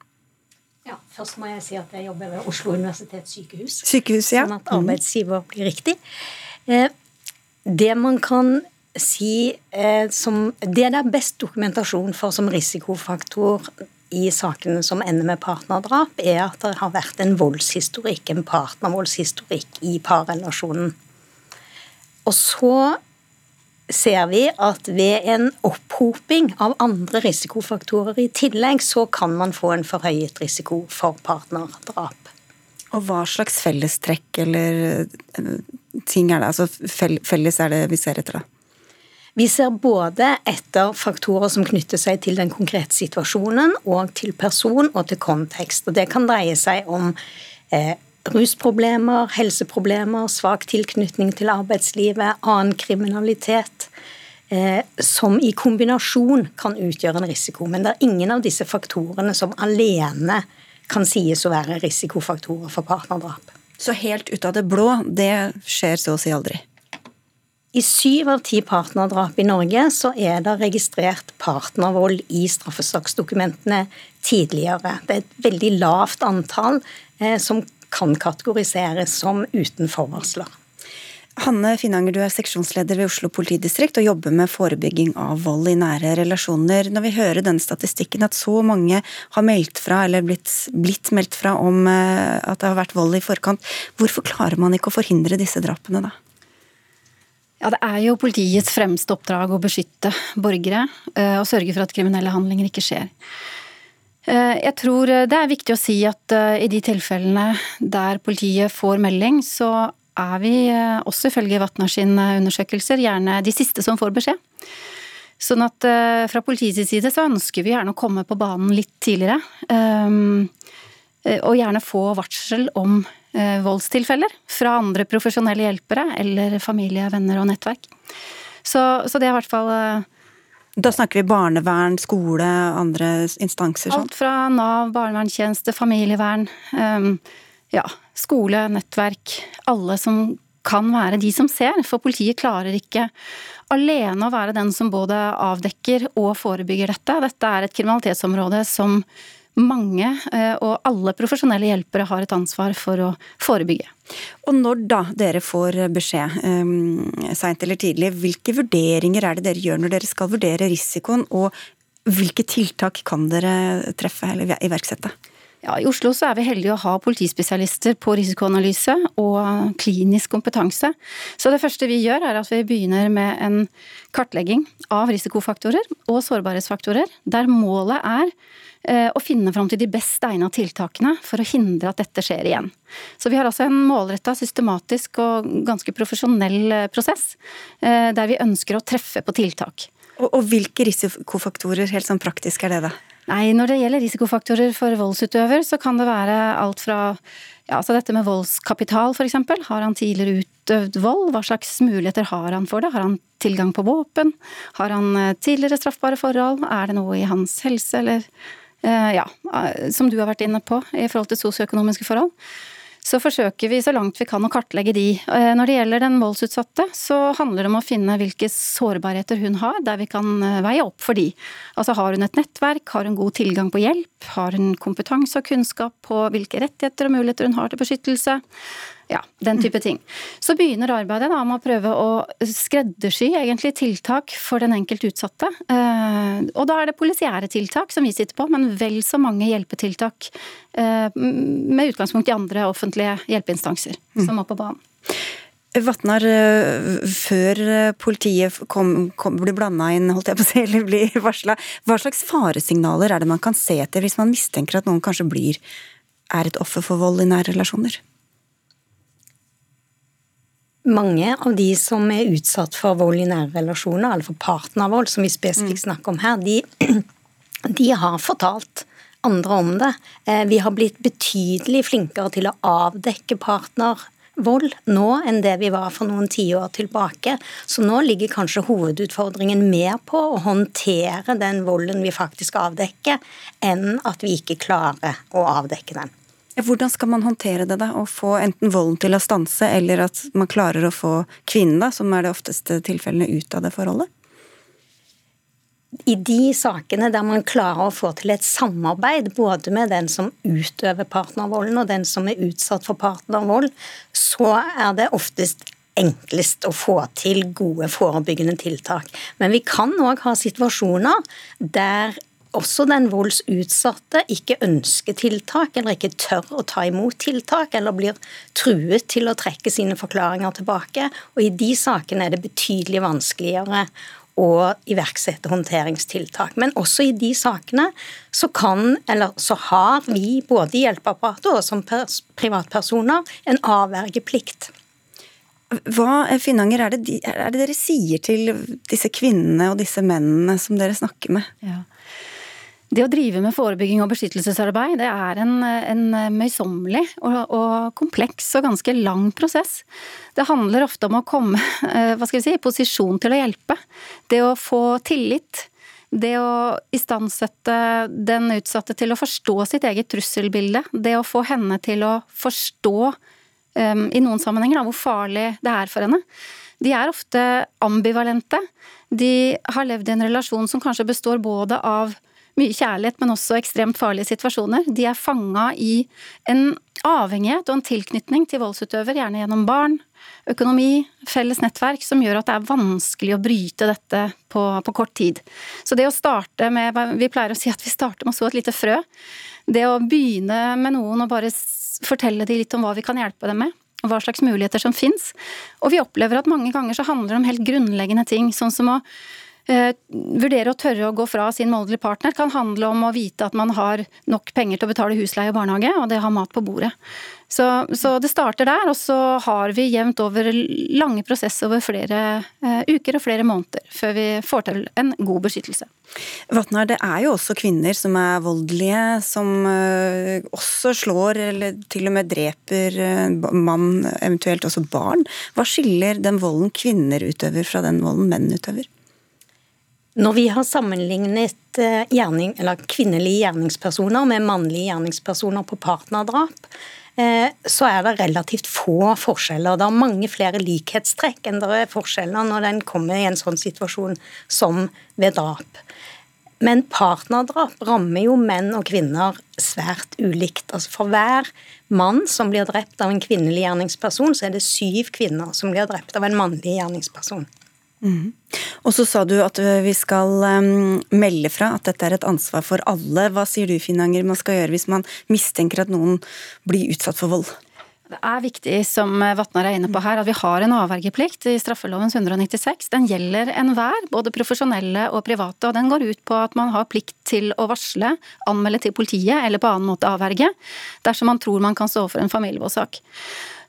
Ja, Først må jeg si at jeg jobber ved Oslo universitetssykehus. Sykehus, ja. Sånn at arbeidsgiver blir riktig. Eh, det man kan si eh, som Det det er best dokumentasjon for som risikofaktor i sakene som ender med partnerdrap, er at det har vært en voldshistorikk, en partnervoldshistorikk i parrelasjonen. Og så ser vi at ved en opphoping av andre risikofaktorer i tillegg, så kan man få en forhøyet risiko for partnerdrap. Og hva slags fellestrekk eller eh, ting er det? Altså felles er det vi ser etter, da? Vi ser både etter faktorer som knytter seg til den konkrete situasjonen, og til person og til kontekst. Og Det kan dreie seg om eh, rusproblemer, helseproblemer, svak tilknytning til arbeidslivet, annen kriminalitet. Eh, som i kombinasjon kan utgjøre en risiko. Men det er ingen av disse faktorene som alene kan sies å være risikofaktorer for partnerdrap. Så helt ut av det blå, det skjer så å si aldri? I syv av ti partnerdrap i Norge så er det registrert partnervold i straffesaksdokumentene tidligere. Det er et veldig lavt antall eh, som kan kategoriseres som uten forvarsler. Hanne Finanger, du er seksjonsleder ved Oslo politidistrikt og jobber med forebygging av vold i nære relasjoner. Når vi hører den statistikken at så mange har meldt fra, eller blitt, blitt meldt fra om eh, at det har vært vold i forkant, hvorfor klarer man ikke å forhindre disse drapene da? Ja, Det er jo politiets fremste oppdrag å beskytte borgere eh, og sørge for at kriminelle handlinger ikke skjer. Eh, jeg tror eh, det er viktig å si at eh, i de tilfellene der politiet får melding, så er vi også ifølge Vatnar sine undersøkelser gjerne de siste som får beskjed. Sånn at fra politiets side så ønsker vi gjerne å komme på banen litt tidligere. Og gjerne få varsel om voldstilfeller fra andre profesjonelle hjelpere eller familie, venner og nettverk. Så, så det er i hvert fall da snakker vi barnevern, skole, andre instanser? Alt fra Nav, barnevernstjeneste, familievern. Um, ja, skole, nettverk. Alle som kan være de som ser, for politiet klarer ikke alene å være den som både avdekker og forebygger dette. Dette er et kriminalitetsområde som mange eh, og alle profesjonelle hjelpere har et ansvar for å forebygge. Og når da dere får beskjed, um, seint eller tidlig, hvilke vurderinger er det dere gjør når dere skal vurdere risikoen, og hvilke tiltak kan dere treffe eller iverksette? Ja, I Oslo så er vi heldige å ha politispesialister på risikoanalyse og klinisk kompetanse. Så det første vi gjør er at vi begynner med en kartlegging av risikofaktorer og sårbarhetsfaktorer, der målet er og finne fram til de best egna tiltakene for å hindre at dette skjer igjen. Så vi har altså en målretta, systematisk og ganske profesjonell eh, prosess, eh, der vi ønsker å treffe på tiltak. Og, og hvilke risikofaktorer helt sånn praktisk er det, da? Nei, når det gjelder risikofaktorer for voldsutøver, så kan det være alt fra ja, altså dette med voldskapital, f.eks. Har han tidligere utøvd vold? Hva slags muligheter har han for det? Har han tilgang på våpen? Har han eh, tidligere straffbare forhold? Er det noe i hans helse, eller eh, ja, som du har vært inne på, i forhold til sosioøkonomiske forhold? så forsøker vi så langt vi kan å kartlegge de. Eh, når det gjelder den voldsutsatte, så handler det om å finne hvilke sårbarheter hun har, der vi kan eh, veie opp for de. Altså har hun et nettverk, har hun god tilgang på hjelp, har hun kompetanse og kunnskap på hvilke rettigheter og muligheter hun har til beskyttelse. Ja, den type ting. Så begynner arbeidet da med å prøve å skreddersy egentlig tiltak for den enkelte utsatte. Eh, og da er det polisiære tiltak som vi sitter på, men vel så mange hjelpetiltak eh, med utgangspunkt i andre offentlige hjelpeinstanser mm. som må på banen. Vatnar, eh, før politiet kom, kom, blir blanda inn, holdt jeg på å si, <laughs> eller blir varsla, hva slags faresignaler er det man kan se etter hvis man mistenker at noen kanskje blir er et offer for vold i nære relasjoner? Mange av de som er utsatt for vold i nære relasjoner, eller for partnervold, som vi spesifikt mm. snakker om her, de, <clears throat> de har fortalt andre om det. Eh, vi har blitt betydelig flinkere til å avdekke partnervold nå enn det vi var for noen tiår tilbake. Så nå ligger kanskje hovedutfordringen mer på å håndtere den volden vi faktisk avdekker, enn at vi ikke klarer å avdekke den. Hvordan skal man håndtere det, da? Å få enten volden til å stanse, eller at man klarer å få kvinnen, da, som er det ofteste tilfellene, ut av det forholdet? I de sakene der man klarer å få til et samarbeid både med den som utøver partnervolden og den som er utsatt for partnervold, så er det oftest enklest å få til gode forebyggende tiltak. Men vi kan òg ha situasjoner der også den voldsutsatte ikke ønsker tiltak, eller ikke tør å ta imot tiltak, eller blir truet til å trekke sine forklaringer tilbake. Og i de sakene er det betydelig vanskeligere å iverksette håndteringstiltak. Men også i de sakene så kan, eller så har vi, både i hjelpeapparatet og som privatpersoner, en avvergeplikt. Hva Finnanger, er det, er det dere sier til disse kvinnene og disse mennene som dere snakker med? Ja. Det å drive med forebygging og beskyttelsesarbeid, det er en, en møysommelig og, og, kompleks og ganske lang prosess. Det handler ofte om å komme eh, hva skal vi si, i posisjon til å hjelpe. Det å få tillit. Det å istandsette den utsatte til å forstå sitt eget trusselbilde. Det å få henne til å forstå, um, i noen sammenhenger, da, hvor farlig det er for henne. De er ofte ambivalente. De har levd i en relasjon som kanskje består både av mye kjærlighet, men også ekstremt farlige situasjoner. De er fanga i en avhengighet og en tilknytning til voldsutøver, gjerne gjennom barn, økonomi, felles nettverk, som gjør at det er vanskelig å bryte dette på, på kort tid. Så det å starte med Vi pleier å si at vi starter med å så et lite frø. Det å begynne med noen og bare fortelle dem litt om hva vi kan hjelpe dem med, og hva slags muligheter som fins. Og vi opplever at mange ganger så handler det om helt grunnleggende ting, sånn som å vurdere å tørre å gå fra sin voldelige partner kan handle om å vite at man har nok penger til å betale husleie og barnehage, og det har mat på bordet. Så, så det starter der, og så har vi jevnt over lange prosesser over flere uh, uker og flere måneder før vi får til en god beskyttelse. Vatnar, det er jo også kvinner som er voldelige, som uh, også slår eller til og med dreper mann, eventuelt også barn. Hva skiller den volden kvinner utøver fra den volden menn utøver? Når vi har sammenlignet eh, gjerning, kvinnelige gjerningspersoner med mannlige gjerningspersoner på partnerdrap, eh, så er det relativt få forskjeller. Det er mange flere likhetstrekk enn det er forskjeller når den kommer i en sånn situasjon som ved drap. Men partnerdrap rammer jo menn og kvinner svært ulikt. Altså For hver mann som blir drept av en kvinnelig gjerningsperson, så er det syv kvinner som blir drept av en mannlig gjerningsperson. Mm. Og så sa du at vi skal um, melde fra at dette er et ansvar for alle. Hva sier du Finanger man skal gjøre hvis man mistenker at noen blir utsatt for vold? Det er viktig, som Vatnar er inne på her, at vi har en avvergeplikt i straffelovens 196. Den gjelder enhver, både profesjonelle og private, og den går ut på at man har plikt til å varsle, anmelde til politiet eller på annen måte avverge, dersom man tror man kan stå for en familievoldssak.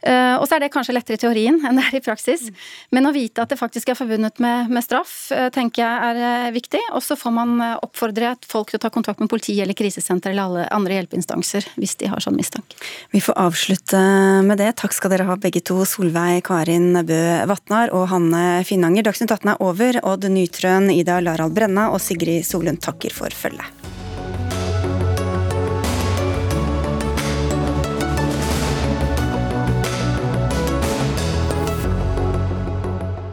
Eh, og så er det kanskje lettere i teorien enn det er i praksis. Men å vite at det faktisk er forbundet med, med straff, eh, tenker jeg er eh, viktig. Og så får man oppfordre folk til å ta kontakt med politi eller krisesenter eller alle andre hjelpeinstanser hvis de har sånn mistanke. Vi får avslutte med det. Takk skal dere ha begge to, Solveig Karin Bø Vatnar og Hanne Finnanger. Dagsnytt 18 er over. Odd Nytrøen, Ida Larald Brenna og Sigrid Solund takker for følget.